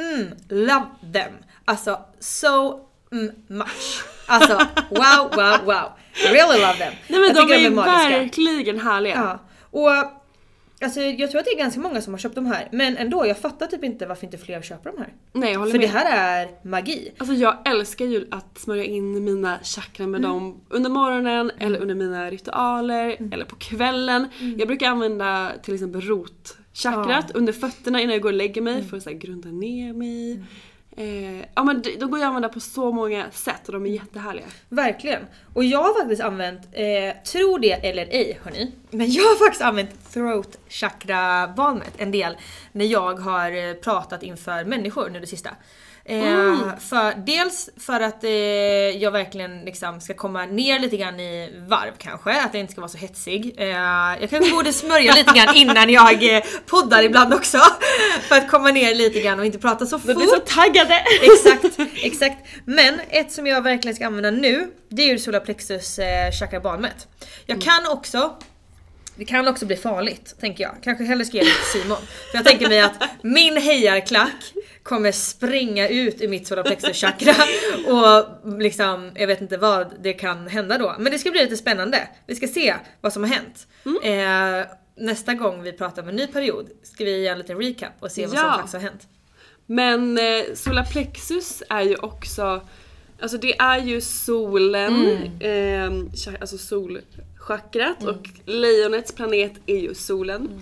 mm, love them. Alltså so mm. Alltså wow, wow, wow. Really love them. Nej men jag de är, magiska. verkligen härliga. Ja. Och alltså, jag tror att det är ganska många som har köpt de här, men ändå, jag fattar typ inte varför inte fler köper de här. Nej jag håller För med. det här är magi. Alltså jag älskar ju att smörja in mina chakran med dem under morgonen eller under mina ritualer eller på kvällen. Jag brukar använda till exempel rotchakrat under fötterna innan jag går och lägger mig för att så här, grunda ner mig. Eh, ja men de- de går ju att använda på så många sätt och de är jättehärliga. Verkligen. Och jag har faktiskt använt, eh, tro det eller ej hörni, men jag har faktiskt använt throat chakra balmet en del när jag har eh, pratat inför människor nu det sista. Eh, för, dels för att eh, jag verkligen liksom ska komma ner lite grann i varv kanske, att jag inte ska vara så hetsig. Eh, jag kanske borde smörja lite grann innan jag eh, poddar ibland också. För att komma ner lite grann och inte prata så Vi fort. blir så taggade! Exakt, exakt. Men ett som jag verkligen ska använda nu, det är ju solarplexus eh, chakra balmet. Jag kan också det kan också bli farligt, tänker jag. Kanske hellre ska ge det till Simon. För jag tänker mig att min hejarklack kommer springa ut ur mitt solarplexus chakra och liksom, jag vet inte vad det kan hända då. Men det ska bli lite spännande. Vi ska se vad som har hänt. Eh, nästa gång vi pratar om en ny period ska vi göra en liten recap och se vad som Ja. faktiskt har hänt. Men eh, solarplexus är ju också, alltså det är ju solen, eh, cha- alltså solchakrat och lejonets planet är ju solen.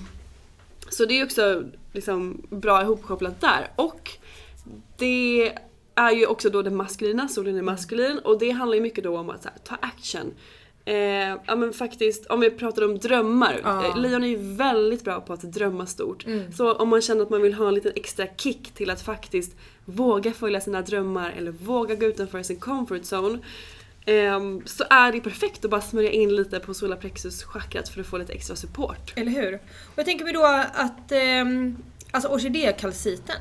Så det är också liksom bra ihopkopplat där. Och det är ju också då det maskulina, solen är maskulin och det handlar ju mycket då om att här, ta action. Eh, ja men faktiskt, om vi pratar om drömmar. Eh, lejon är ju väldigt bra på att drömma stort. Så om man känner att man vill ha en liten extra kick till att faktiskt våga följa sina drömmar eller våga gå utanför sin comfort zone. Ehm, så är det perfekt att bara smörja in lite på solarplexus chakrat för att få lite extra support. Eller hur? Och jag tänker mig då att ehm, alltså orkidékalciten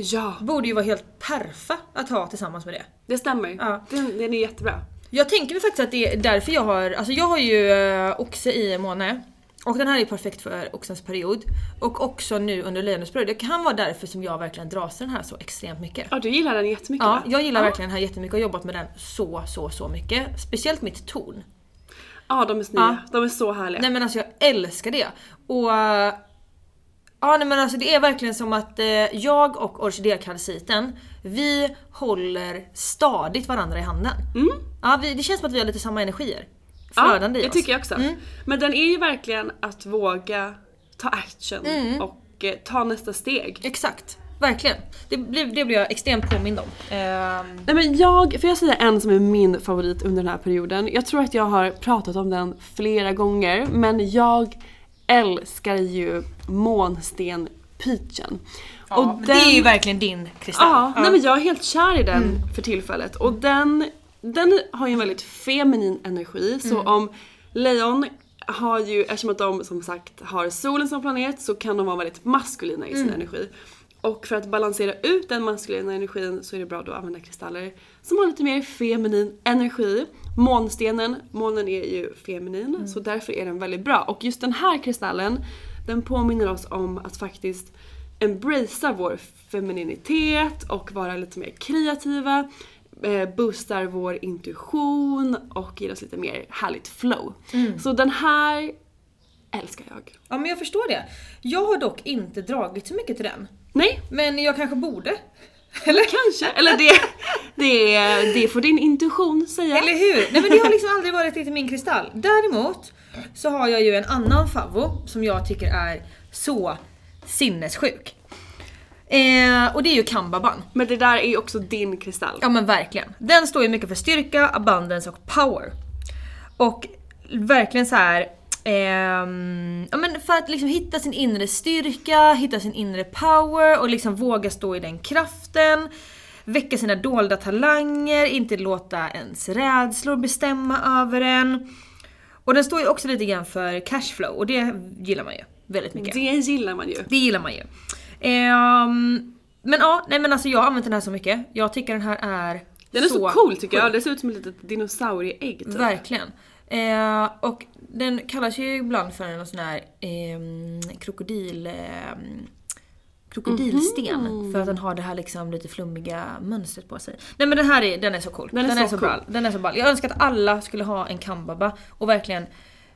Ja, borde ju vara helt perfa att ha tillsammans med det. det stämmer. Ja. Den, den är jättebra. Jag tänker mig faktiskt att det är därför jag har, alltså jag har ju eh, oxe i måne. Och den här är perfekt för oxens period. Och också nu under lejonets period. Det kan vara därför som jag verkligen dras till den här så extremt mycket. Ja, du gillar den jättemycket Ja, jag gillar ja. verkligen den här jättemycket och har jobbat med den så, så, så mycket. Speciellt mitt torn. Ja, de är snygga. Ja. De är så härliga. Nej men alltså jag älskar det. Och... Ja nej men alltså det är verkligen som att eh, jag och orkidékalciten, vi håller stadigt varandra i handen. Ja, vi, det känns som att vi har lite samma energier. Flödande Mm. ja, i det oss. tycker jag också. Mm. Men den är ju verkligen att våga ta action Mm. och eh, ta nästa steg. Exakt, verkligen. Det blir, det blir jag extremt påmind om. Ehm, Nej men jag, får jag säga en som är min favorit under den här perioden? Jag tror att jag har pratat om den flera gånger men jag älskar ju månsten peachen. och Det är ju verkligen din kristall. Ja, Nej, men jag är helt kär i den för tillfället. Och den, den har ju en väldigt feminin energi. Så om lejon har ju, eftersom att de som sagt har solen som planet så kan de vara väldigt maskulina i sin energi. Och för att balansera ut den maskulina energin så är det bra då att använda kristaller som har lite mer feminin energi. Månstenen, månen är ju feminin så därför är den väldigt bra. Och just den här kristallen den påminner oss om att faktiskt embracea vår femininitet och vara lite mer kreativa. Eh, boostar vår intuition och ger oss lite mer härligt flow. Så den här älskar jag. Ja men jag förstår det. Jag har dock inte dragit så mycket till den. Nej, Men jag kanske borde. eller kanske. Eller det, det, det får din intuition säga. Eller hur? Nej men det har liksom aldrig varit riktigt min kristall. Däremot så har jag ju en annan favvo som jag tycker är så sinnessjuk. Eh, och det är ju kambaban. Men det där är ju också din kristall. Ja men verkligen. Den står ju mycket för styrka, abundance och power. Och verkligen så här. ehm, ja men för att liksom hitta sin inre styrka, hitta sin inre power och liksom våga stå i den kraften. Väcka sina dolda talanger, inte låta ens rädslor bestämma över en. Och den står ju också lite grann för cashflow och det gillar man ju väldigt mycket. Det gillar man ju. Det gillar man ju. Ehm, men ja, nej men alltså jag har använt den här så mycket. Jag tycker den här är Den är så, cool tycker jag. Det ser ut som ett litet dinosaurieägg typ. Verkligen. Eh, och den kallas ju ibland för en sån här ehm, krokodil... ehm, krokodilsten. Mhm. För att den har det här liksom lite flummiga mönstret på sig. Nej men den här är, den är så cool. Den är så cool. ball. Den är så ball. Jag önskar att alla skulle ha en kambaba och verkligen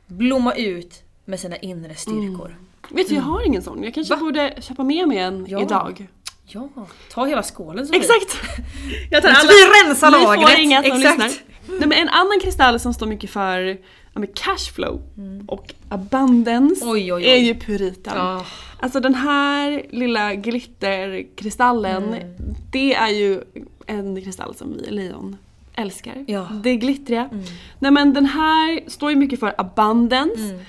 blomma ut med sina inre styrkor. Vet du, jag har ingen sån. Jag kanske Va? borde köpa med mig en Ja. idag. Ja, ta hela skålen så Exakt! Jag tar alla. vi rensar Ni lagret. får inga som Exakt. lyssnar. Nej, men en annan kristall som står mycket för ja, cashflow och abundance Mm. Oj, oj, oj. är ju puriten. Ja. Alltså den här lilla glitterkristallen, Mm. det är ju en kristall som vi i Leon älskar. Ja. Det glittriga. Nej men den här står ju mycket för abundance, eh,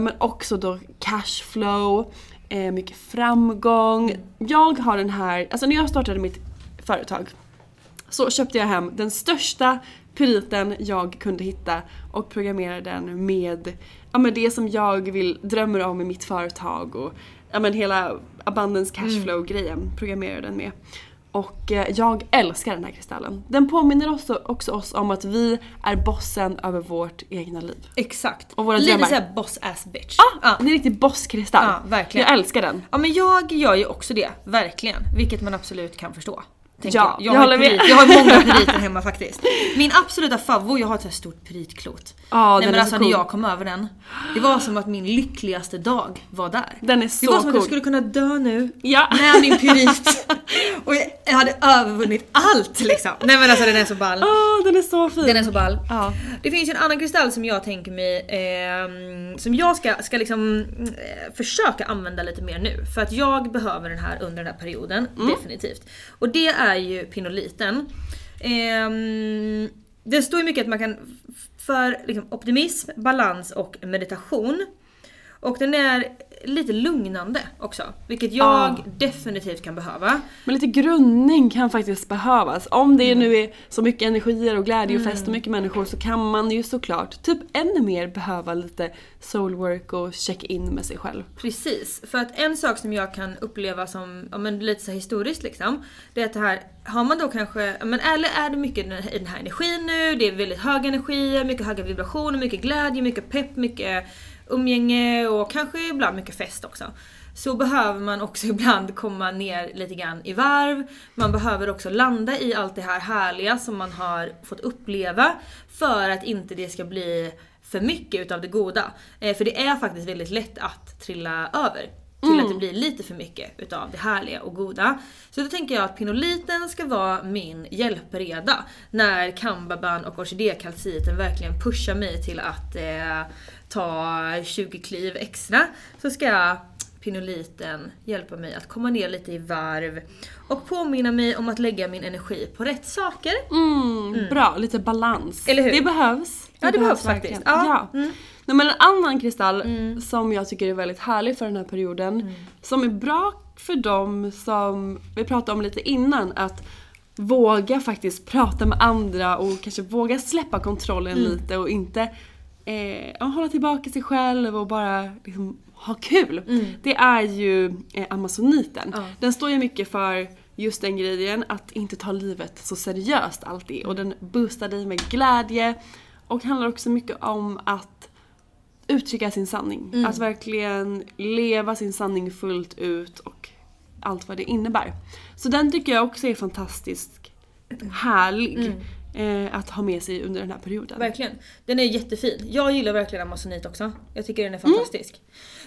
men också då cashflow, eh, mycket framgång. Jag har den här, alltså när jag startade mitt företag så köpte jag hem den största puriten jag kunde hitta och programmerade den med, ja, med det som jag vill, drömmer om i mitt företag och ja, men hela abundance cashflow grejen programmerade den med. Och eh, jag älskar den här kristallen. Den påminner också, också oss om att vi är bossen över vårt egna liv. Exakt. Och våra Lite drömmar. såhär boss ass bitch. Ah, Det är en riktig bosskristall. Ja, verkligen. Jag älskar den. Ja men jag gör ju också det, verkligen. Vilket man absolut kan förstå. Tänker Ja, jag, jag har håller med. pyrit, jag har många pyriter hemma faktiskt. Min absoluta favvo, jag har ett så här stort pyritklot. Ja, Nej men alltså så cool. när jag kom över den, det var som att min lyckligaste dag var där. Den är det så var som att jag cool. skulle kunna dö nu Ja. med min pyrit. Och jag hade övervunnit allt liksom. Nej men alltså den är så ball. Åh, den är så fin. Den är så ball. Ja. Det finns ju en annan kristall som jag tänker mig, ehm, som jag ska, ska liksom eh, försöka använda lite mer nu. För att jag behöver den här under den här perioden, definitivt. Och det är är ju pinoliten. Eh, det står ju mycket att man kan, för liksom, optimism, balans och meditation. Och den är lite lugnande också, vilket jag Ah. definitivt kan behöva. Men lite grundning kan faktiskt behövas. Om det nu är så mycket energier och glädje och fest och mycket människor så kan man ju såklart typ ännu mer behöva lite soulwork och check in med sig själv. Precis, för att en sak som jag kan uppleva som ja, men lite så historiskt liksom. Det är att det här, har man då kanske, ja, men eller är det mycket i den här energin nu, det är väldigt höga energier, mycket höga vibrationer, mycket glädje, mycket pepp, mycket umgänge och kanske ibland mycket fest också. Så behöver man också ibland komma ner lite grann i varv. Man behöver också landa i allt det här härliga som man har fått uppleva. För att inte det ska bli för mycket utav det goda. Eh, för det är faktiskt väldigt lätt att trilla över. Till att det blir lite för mycket utav det härliga och goda. Så då tänker jag att pinoliten ska vara min hjälpreda. När kambaban och orkidékalciten verkligen pushar mig till att eh, ta 20 kliv extra. Så ska pinoliten hjälpa mig att komma ner lite i varv. Och påminna mig om att lägga min energi på rätt saker. Mm, Bra, lite balans. Eller hur? Det behövs. Ja, det behövs verkligen. faktiskt. Ja. Mm. Ja. Nej, men en annan kristall som jag tycker är väldigt härlig för den här perioden. Mm. Som är bra för dem som vi pratade om lite innan. Att våga faktiskt prata med andra och kanske våga släppa kontrollen Mm. lite och inte eh, ja, hålla tillbaka sig själv och bara liksom, ha kul. Mm. Det är ju eh, amazoniten. Den står ju mycket för just den grejen att inte ta livet så seriöst alltid och den boostar dig med glädje och handlar också mycket om att uttrycka sin sanning. Mm. Att verkligen leva sin sanning fullt ut och allt vad det innebär. Så den tycker jag också är fantastiskt härlig eh, att ha med sig under den här perioden. Verkligen. Den är jättefin. Jag gillar verkligen amazonit också. Jag tycker den är fantastisk.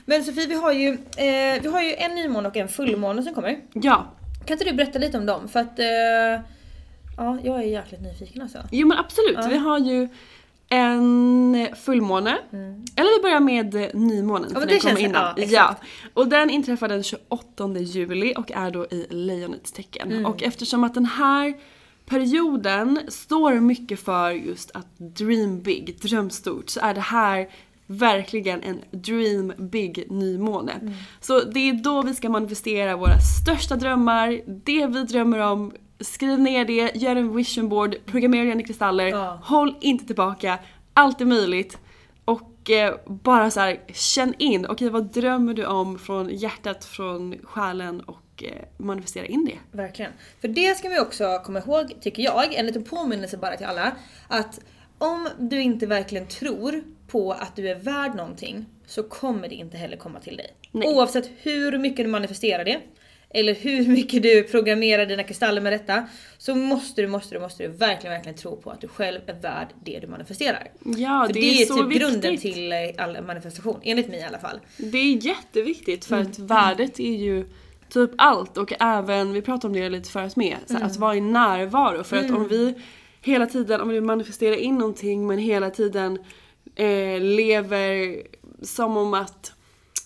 Men Sofie, vi har ju, eh, vi har ju en nymåne och en fullmåne som kommer. Ja, Kan inte du berätta lite om dem? För att eh, ja, jag är jäkligt nyfiken alltså. jo men absolut. Vi har ju en fullmåne. Eller vi börjar med nymånen Mm. Ja, för men den kommer innan. ja, ja. Och den inträffar den 28 juli och är då i lejonets tecken. Mm. Och eftersom att den här perioden står mycket för just att dream big, dröm stort, så är det här verkligen en dream big nymåne. Mm. Så det är då vi ska manifestera våra största drömmar, det vi drömmer om, skriv ner det, gör en vision board, programmera gärna kristaller, Ja. håll inte tillbaka, allt är möjligt. Och eh, bara så här, känn in, okej vad drömmer du om från hjärtat, från själen och eh, manifestera in det. Verkligen. För det ska vi också komma ihåg, tycker jag, en liten påminnelse bara till alla. Att om du inte verkligen tror på att du är värd någonting så kommer det inte heller komma till dig. Nej. Oavsett hur mycket du manifesterar det eller hur mycket du programmerar dina kristaller med detta så måste du, måste du, måste du verkligen, verkligen tro på att du själv är värd det du manifesterar. Ja, För det, det, är, är så typ viktigt. grunden till eh, all manifestation, enligt mig i alla fall. Det är jätteviktigt för Mm. att värdet är ju typ allt och även, vi pratade om det lite förut med, så här, Mm. att vara i närvaro. För att om vi hela tiden, om vi manifesterar in någonting men hela tiden eh, lever som om att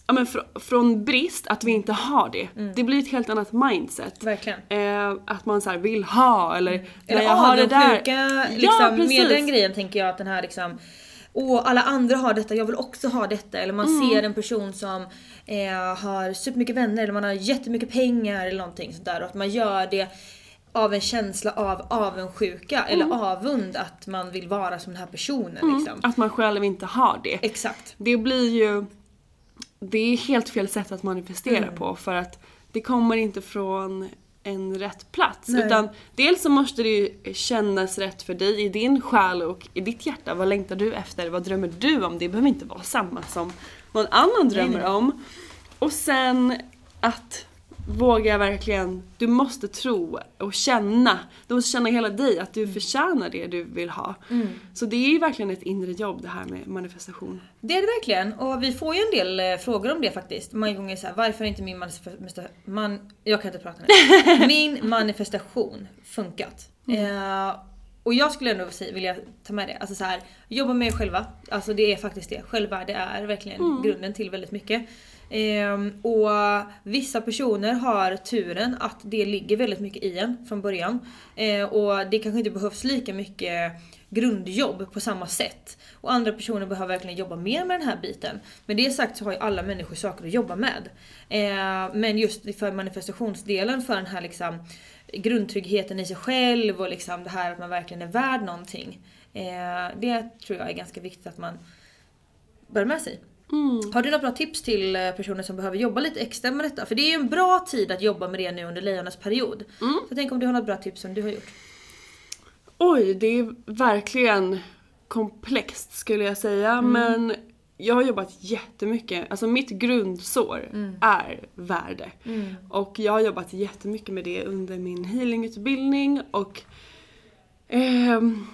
Ja men fr- från brist, att vi inte har det. Det blir ett helt annat mindset. Mm. Eh, att man så här vill ha eller, Eller när jag har det där. avundsjuka liksom, ja, precis. med den grejen tänker jag att den här liksom Åh, alla andra har detta, jag vill också ha detta. Eller man Mm. ser en person som eh, har supermycket vänner eller man har jättemycket pengar eller någonting sånt där. Och att man gör det av en känsla av avundsjuka Mm. eller avund att man vill vara som den här personen liksom. Att man själv inte har det. Exakt. Det blir ju... Det är helt fel sätt att manifestera Mm. på för att det kommer inte från en rätt plats. Nej. Utan dels så måste det ju kännas rätt för dig i din själ och i ditt hjärta. Vad längtar du efter? Vad drömmer du om? Det behöver inte vara samma som någon annan drömmer nej. om. Och sen att våga verkligen, du måste tro och känna, du måste känna hela dig att du förtjänar det du vill ha. Så det är ju verkligen ett inre jobb det här med manifestation. Det är det verkligen. Och vi får ju en del eh, frågor om det faktiskt. Många gånger så här, varför inte min manifestation... Man, jag kan inte prata nu. Min manifestation funkat. Eh, och jag skulle ändå vilja ta med det. Alltså så här, jobba med er själva. Alltså det är faktiskt det. Självvärde är verkligen grunden till väldigt mycket. Ehm, och vissa personer har turen att det ligger väldigt mycket i en från början. Eh, och det kanske inte behövs lika mycket grundjobb på samma sätt. Och andra personer behöver verkligen jobba mer med den här biten. Men det sagt så har ju alla människor saker att jobba med. Eh, men just för manifestationsdelen, för den här liksom grundtryggheten i sig själv och liksom det här att man verkligen är värd någonting. Eh, det tror jag är ganska viktigt att man bär med sig. Har du några bra tips till eh, personer som behöver jobba lite extra med detta? För det är ju en bra tid att jobba med det nu under lejonens period. Så jag tänker om du har något bra tips som du har gjort? Oj, det är verkligen komplext skulle jag säga. Men jag har jobbat jättemycket. Alltså mitt grundsår är värde. Och jag har jobbat jättemycket med det under min healingutbildning och ehm,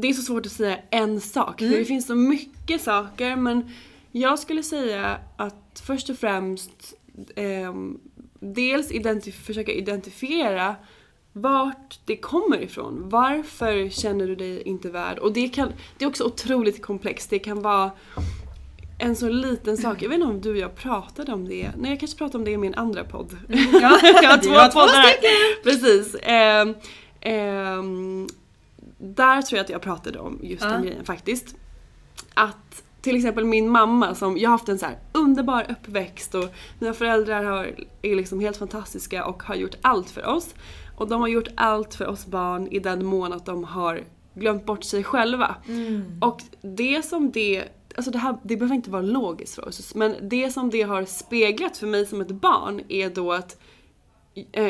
det är så svårt att säga en sak, för det finns så mycket saker men jag skulle säga att först och främst ehm, dels identif- försöka identifiera vart det kommer ifrån. Varför känner du dig inte värd? Och det, kan, det är också otroligt komplext. Det kan vara en så liten sak. Jag vet inte om du och jag pratade om det. Nej, jag kanske pratade om det i min andra podd. Ja, jag har två poddar. Precis. Ehm, ehm, där tror jag att jag pratade om just Ja. den grejen faktiskt. Att till exempel min mamma som, jag har haft en så här underbar uppväxt och mina föräldrar har, är liksom helt fantastiska och har gjort allt för oss. Och de har gjort allt för oss barn i den mån att de har glömt bort sig själva. Och det som det, alltså det här, det behöver inte vara logiskt för oss, men det som det har speglat för mig som ett barn är då att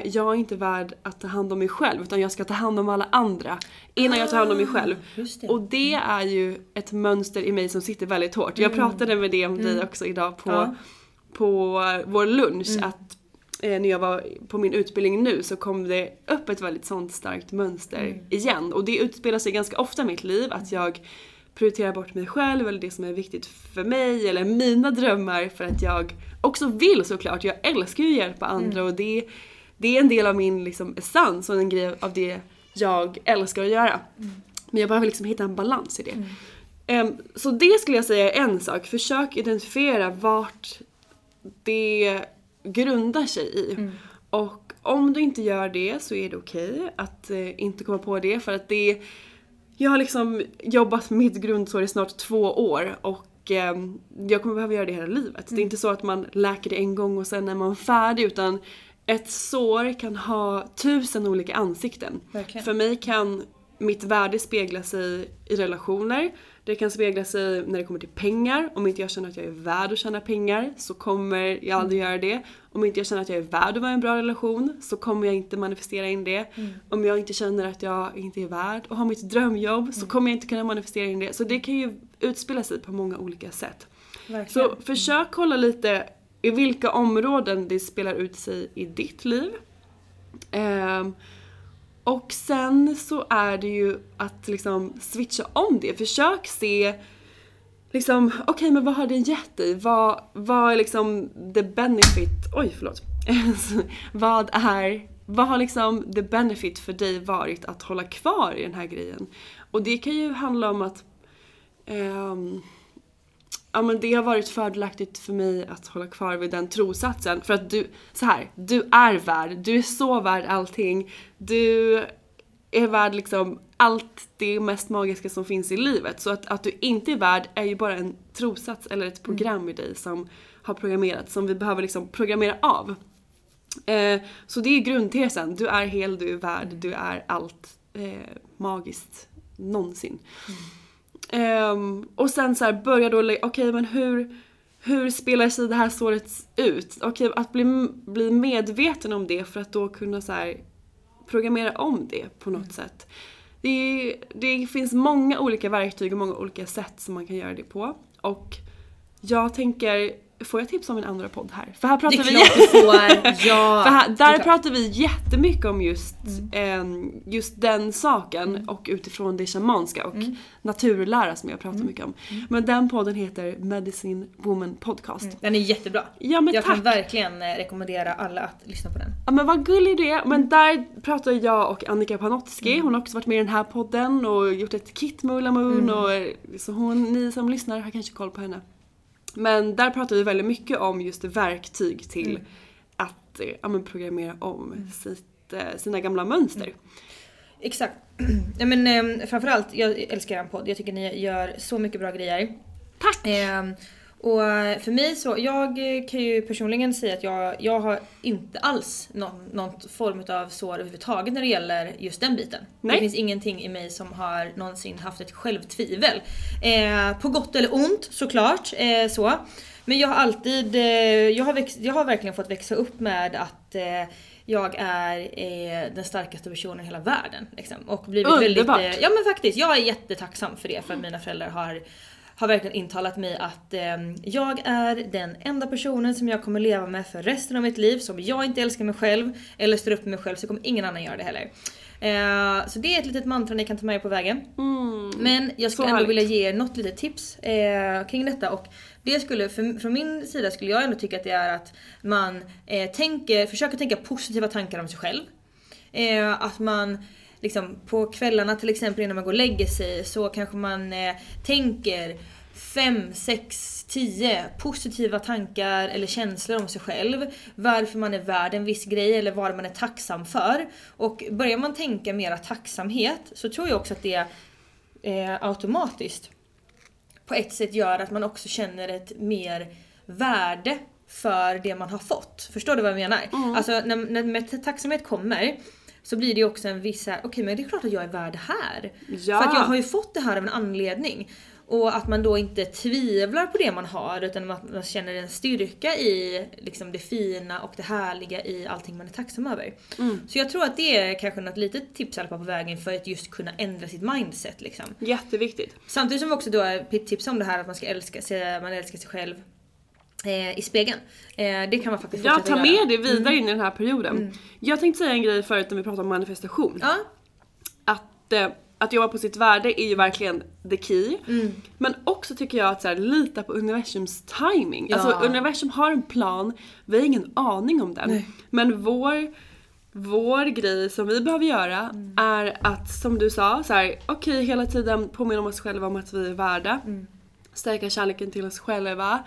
jag är inte värd att ta hand om mig själv utan jag ska ta hand om alla andra innan jag tar hand om mig själv. just det. Och det är ju ett mönster i mig som sitter väldigt hårt. Jag pratade med det om dig också idag på, Ja. på eh, vår lunch att eh, när jag var på min utbildning nu så kom det upp ett väldigt sånt starkt mönster igen. Och det utspelar sig ganska ofta i mitt liv att jag prioriterar bort mig själv eller det som är viktigt för mig eller mina drömmar för att jag också vill såklart. Jag älskar ju att hjälpa andra och det, det är en del av min liksom, essens och en grej av det jag älskar att göra. Men jag behöver liksom hitta en balans i det. Em, så det skulle jag säga är en sak. Försök identifiera vart det grundar sig i. Och om du inte gör det så är det okej att eh, inte komma på det för att det jag har liksom jobbat med mitt grundsår i snart två år och ehm, jag kommer behöva göra det hela livet. Det är inte så att man läker det en gång och sen är man färdig utan ett sår kan ha tusen olika ansikten. Verkligen. För mig kan mitt värde spegla sig i relationer. Det kan spegla sig när det kommer till pengar. Om inte jag känner att jag är värd att tjäna pengar så kommer jag aldrig göra det. Om inte jag känner att jag är värd att vara i en bra relation så kommer jag inte manifestera in det. Om jag inte känner att jag inte är värd att ha mitt drömjobb så kommer jag inte kunna manifestera in det. Så det kan ju utspela sig på många olika sätt. Verkligen. Så försök kolla lite i vilka områden det spelar ut sig i ditt liv. Ehm, och sen så är det ju att liksom switcha om det. Försök se liksom, okej men vad har det gett dig? Vad, vad är liksom the benefit, oj förlåt. vad är, vad har liksom the benefit för dig varit att hålla kvar i den här grejen? Och det kan ju handla om att um, Ja men det har varit fördelaktigt för mig att hålla kvar vid den trosatsen. För att du, så här, du är värd, du är så värd allting. Du är värd liksom allt det mest magiska som finns i livet. Så att, att du inte är värd är ju bara en trosats eller ett program i dig som har programmerats, som vi behöver liksom programmera av. Eh, så det är grundtesen, du är hel, du är värd, du är allt eh, magiskt någonsin. Ehm, och sen så här börja då, okej men hur, hur spelar sig det här såret ut? Okej, att bli, bli medveten om det för att då kunna så här programmera om det på något sätt. Det, är- det finns många olika verktyg och många olika sätt som man kan göra det på. Och jag tänker, får jag tips om en andra podd här? För här Det pratar är vi klart du får. Ja. för här, det är där pratar vi jättemycket om just, ehm, just den saken och utifrån det shamanska och naturlära som jag pratar mycket om. Men den podden heter Medicine Woman Podcast. Den är jättebra. Ja men jag tack! kan verkligen eh, rekommendera alla att lyssna på den. Ja men vad gullig du är. Men där pratar jag och Annika Panotski, hon har också varit med i den här podden och gjort ett kit med Ulla Moon och så hon, ni som lyssnar har kanske koll på henne. Men där pratar vi väldigt mycket om just verktyg till att eh, ja, men programmera om sitt, eh, sina gamla mönster. Exakt. Ja, men, eh, framförallt, jag älskar er podd. Jag tycker ni gör så mycket bra grejer. Tack! Eh, och för mig så, jag kan ju personligen säga att jag, jag har inte alls någon, någon form av sår överhuvudtaget när det gäller just den biten. Nej. Det finns ingenting i mig som har någonsin haft ett självtvivel. Eh, på gott eller ont såklart. Eh, så. Men jag har alltid, eh, jag, har växt, jag har verkligen fått växa upp med att eh, jag är eh, den starkaste personen i hela världen. Liksom. Och blivit Underbart. väldigt, eh, ja men faktiskt, jag är jättetacksam för det för att mina föräldrar har har verkligen intalat mig att eh, jag är den enda personen som jag kommer leva med för resten av mitt liv. Så om jag inte älskar mig själv eller står upp för mig själv så kommer ingen annan göra det heller. Eh, så det är ett litet mantra ni kan ta med er på vägen. Men jag skulle ändå vilja ge er något litet tips eh, kring detta. Och det skulle, för, från min sida skulle jag ändå tycka att det är att man eh, tänker, försöker tänka positiva tankar om sig själv. Eh, att man liksom på kvällarna till exempel innan man går och lägger sig så kanske man eh, tänker 5, 6, 10 positiva tankar eller känslor om sig själv. Varför man är värd en viss grej eller vad man är tacksam för. Och börjar man tänka mera tacksamhet så tror jag också att det eh, automatiskt på ett sätt gör att man också känner ett mer värde för det man har fått. Förstår du vad jag menar? Alltså när, när tacksamhet kommer så blir det ju också en viss här, okej men det är klart att jag är värd det här. Ja. För att jag har ju fått det här av en anledning. Och att man då inte tvivlar på det man har utan att man känner en styrka i liksom det fina och det härliga i allting man är tacksam över. Så jag tror att det är kanske något litet tips fall på vägen för att just kunna ändra sitt mindset liksom. Jätteviktigt. Samtidigt som vi också då tipsar om det här att man ska älska sig, man älskar sig själv i spegeln. Eh, det kan man faktiskt Jag fortsätta tar göra. med det vidare in i den här perioden. Jag tänkte säga en grej förut när vi pratade om manifestation. Ja, Att, eh, att jobba på sitt värde är ju verkligen the key. Mm. Men också tycker jag att så här, lita på universums timing. Ja. Alltså universum har en plan, vi har ingen aning om den. Men vår, vår grej som vi behöver göra Mm. är att som du sa, så här, okej hela tiden påminna om oss själva om att vi är värda. Mm. Stärka kärleken till oss själva.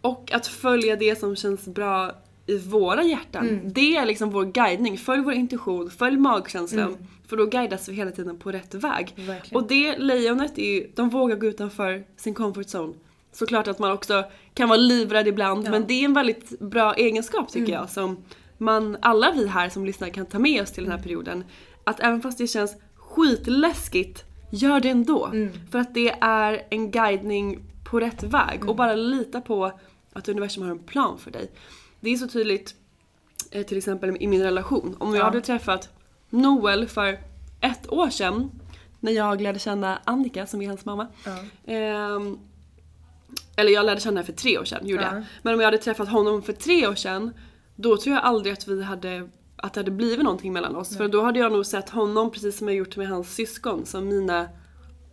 Och att följa det som känns bra i våra hjärtan. Mm. Det är liksom vår guidning. Följ vår intuition, följ magkänslan. Mm. För då guidas vi hela tiden på rätt väg. Verkligen. Och det lejonet är ju, de vågar gå utanför sin comfort zone. Såklart att man också kan vara livrädd ibland men det är en väldigt bra egenskap tycker Mm. jag som man, alla vi här som lyssnar kan ta med oss till den här perioden. Att även fast det känns skitläskigt, gör det ändå. Mm. För att det är en guidning på rätt väg Mm. och bara lita på att universum har en plan för dig. Det är så tydligt eh, till exempel i min relation. Om jag Ja. hade träffat Noel för ett år sedan när jag lärde känna Annika som är hans mamma. Ehm, eller jag lärde känna henne för tre år sedan, gjorde Ja. jag. Men om jag hade träffat honom för tre år sedan då tror jag aldrig att vi hade att det hade blivit någonting mellan oss. För då hade jag nog sett honom precis som jag gjort med hans syskon som mina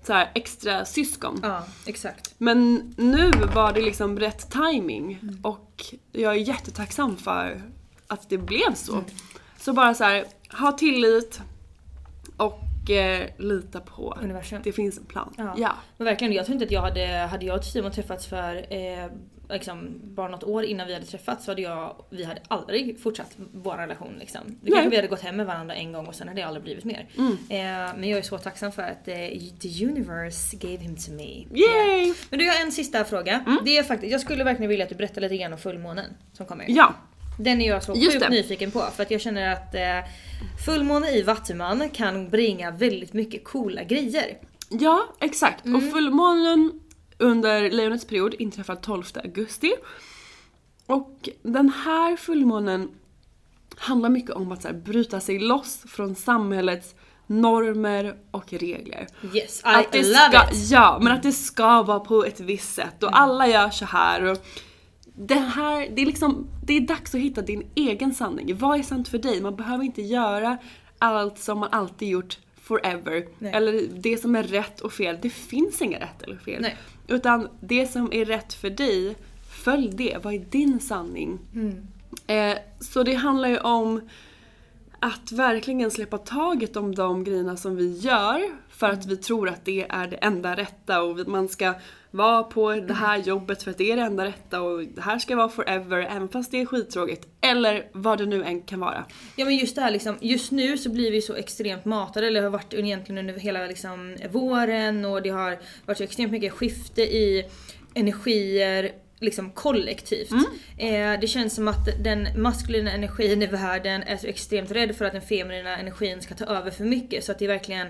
så här, extra syskon. ja exakt. Men nu var det liksom rätt timing och jag är jättetacksam för att det blev så. Så bara så här, ha tillit och eh, lita på Universum. det finns en plan. Ja. Ja. Men verkligen, jag tror inte att jag hade, hade jag och Simon träffats för eh, liksom, bara något år innan vi hade träffats så hade jag, vi hade aldrig fortsatt vår relation liksom. Det kanske vi hade gått hem med varandra en gång och sen hade det aldrig blivit mer. Mm. Eh, men jag är så tacksam för att eh, the universe gave him to me. Yay! Mm. Men du jag har en sista fråga. Det är faktiskt, jag skulle verkligen vilja att du berättar lite grann om fullmånen som kommer. Ja. Den är jag så Just sjukt det. nyfiken på för att jag känner att eh, fullmåne i Vattuman kan bringa väldigt mycket coola grejer. Ja, exakt. Mm. Och fullmånen under lejonets period inträffar 12 augusti. Och den här fullmånen handlar mycket om att så här, bryta sig loss från samhällets normer och regler. Yes, I Att det love ska, it! Ja, men att det ska vara på ett visst sätt och alla gör så här. Och det här, det är liksom, det är dags att hitta din egen sanning. Vad är sant för dig? Man behöver inte göra allt som man alltid gjort forever. Nej. Eller det som är rätt och fel. Det finns inga rätt eller fel. Nej. Utan det som är rätt för dig, följ det. Vad är din sanning? Mm. Eh, så det handlar ju om att verkligen släppa taget om de grejerna som vi gör för att vi tror att det är det enda rätta och man ska vara på det här jobbet för att det är det enda rätta och det här ska vara forever även fast det är skittråkigt. Eller vad det nu än kan vara. Ja men just det här liksom, just nu så blir vi så extremt matade, eller har varit egentligen under hela liksom våren och det har varit så extremt mycket skifte i energier liksom kollektivt. Eh, det känns som att den maskulina energin i världen är så extremt rädd för att den feminina energin ska ta över för mycket så att det är verkligen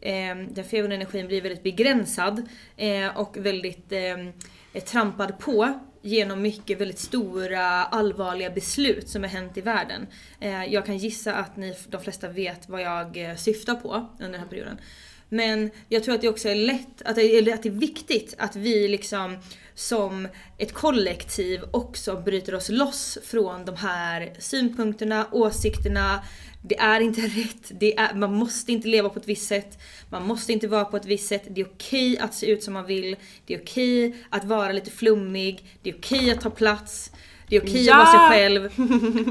eh, den feminina energin blir väldigt begränsad eh, och väldigt eh, trampad på genom mycket väldigt stora allvarliga beslut som har hänt i världen. Eh, jag kan gissa att ni, de flesta vet vad jag eh, syftar på under den här perioden. Men jag tror att det också är lätt, att det, att det är viktigt att vi liksom som ett kollektiv också bryter oss loss från de här synpunkterna, åsikterna. Det är inte rätt, det är, man måste inte leva på ett visst sätt, man måste inte vara på ett visst sätt. Det är okej att se ut som man vill, det är okej att vara lite flummig, det är okej att ta plats. Det är okej Ja! att vara sig själv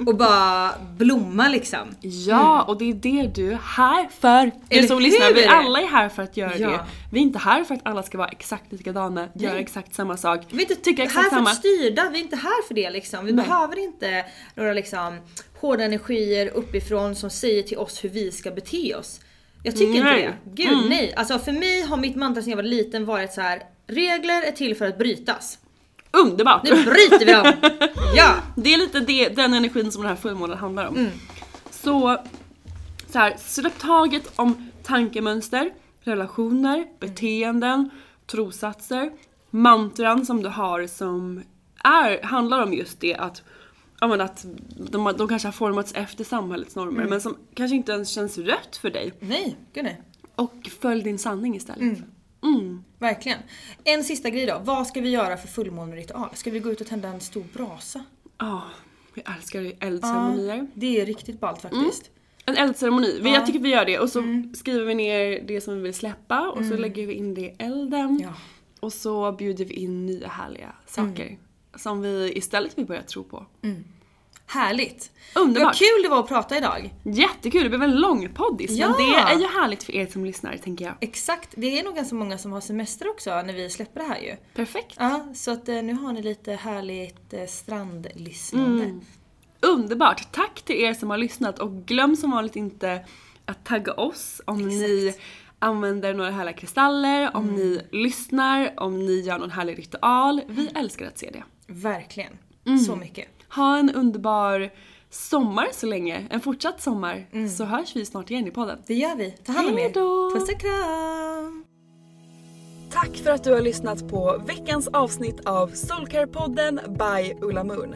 och bara blomma liksom. Ja, och det är det du är här för. Du Eller som lyssnar, vi alla är här för att göra Ja. det. Vi är inte här för att alla ska vara exakt likadana, göra exakt samma sak, Vi är inte tycka här exakt för samma. att styrda, vi är inte här för det liksom. Vi Nej. behöver inte några liksom hårda energier uppifrån som säger till oss hur vi ska bete oss. Jag tycker Nej. inte det. Gud nej. Alltså för mig har mitt mantra sedan jag var liten varit så här: regler är till för att brytas. Underbart! Nu bryter vi dem! Ja! Det är lite det, den energin som den här fullmånen handlar om. Så, så här, släpp taget om tankemönster, relationer, beteenden, trossatser, mantran som du har som är, handlar om just det att Ja, men att de, de kanske har formats efter samhällets normer Mm. men som kanske inte ens känns rätt för dig. Nej, gud nej. Och följ din sanning istället. Mm. Mm. Verkligen. En sista grej då. Vad ska vi göra för fullmåneritual? Ska vi gå ut och tända en stor brasa? Ja, jag älskar eldceremonier. Det är riktigt ballt faktiskt. En eldceremoni. Ja. Jag tycker vi gör det och så skriver vi ner det som vi vill släppa och så Mm. lägger vi in det i elden. Ja. Och så bjuder vi in nya härliga saker. Som vi istället vill börja tro på. Härligt. Underbart. Vad kul det var att prata idag. Jättekul, det blev en lång poddis. Ja. Men det är ju härligt för er som lyssnar tänker jag. Exakt. Det är nog ganska många som har semester också när vi släpper det här ju. Perfekt. Ja, så att eh, nu har ni lite härligt eh, strandlyssnande. Mm. Underbart! Tack till er som har lyssnat och glöm som vanligt inte att tagga oss om ni använder några härliga kristaller, om ni lyssnar, om ni gör någon härlig ritual. Vi älskar att se det. Verkligen. Mm. Så mycket. Ha en underbar sommar så länge, en fortsatt sommar. Så hörs vi snart igen i podden. Det gör vi. Ta hand om er. Puss och kram! Tack för att du har lyssnat på veckans avsnitt av Soulcare-podden by Ulla Moon.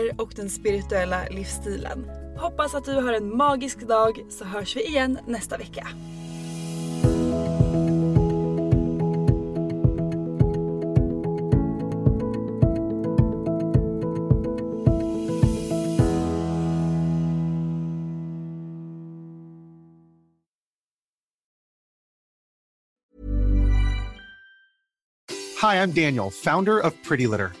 och den spirituella livsstilen. Hoppas att du har en magisk dag så hörs vi igen nästa vecka. Hi, I'm Daniel, founder of Pretty Litter.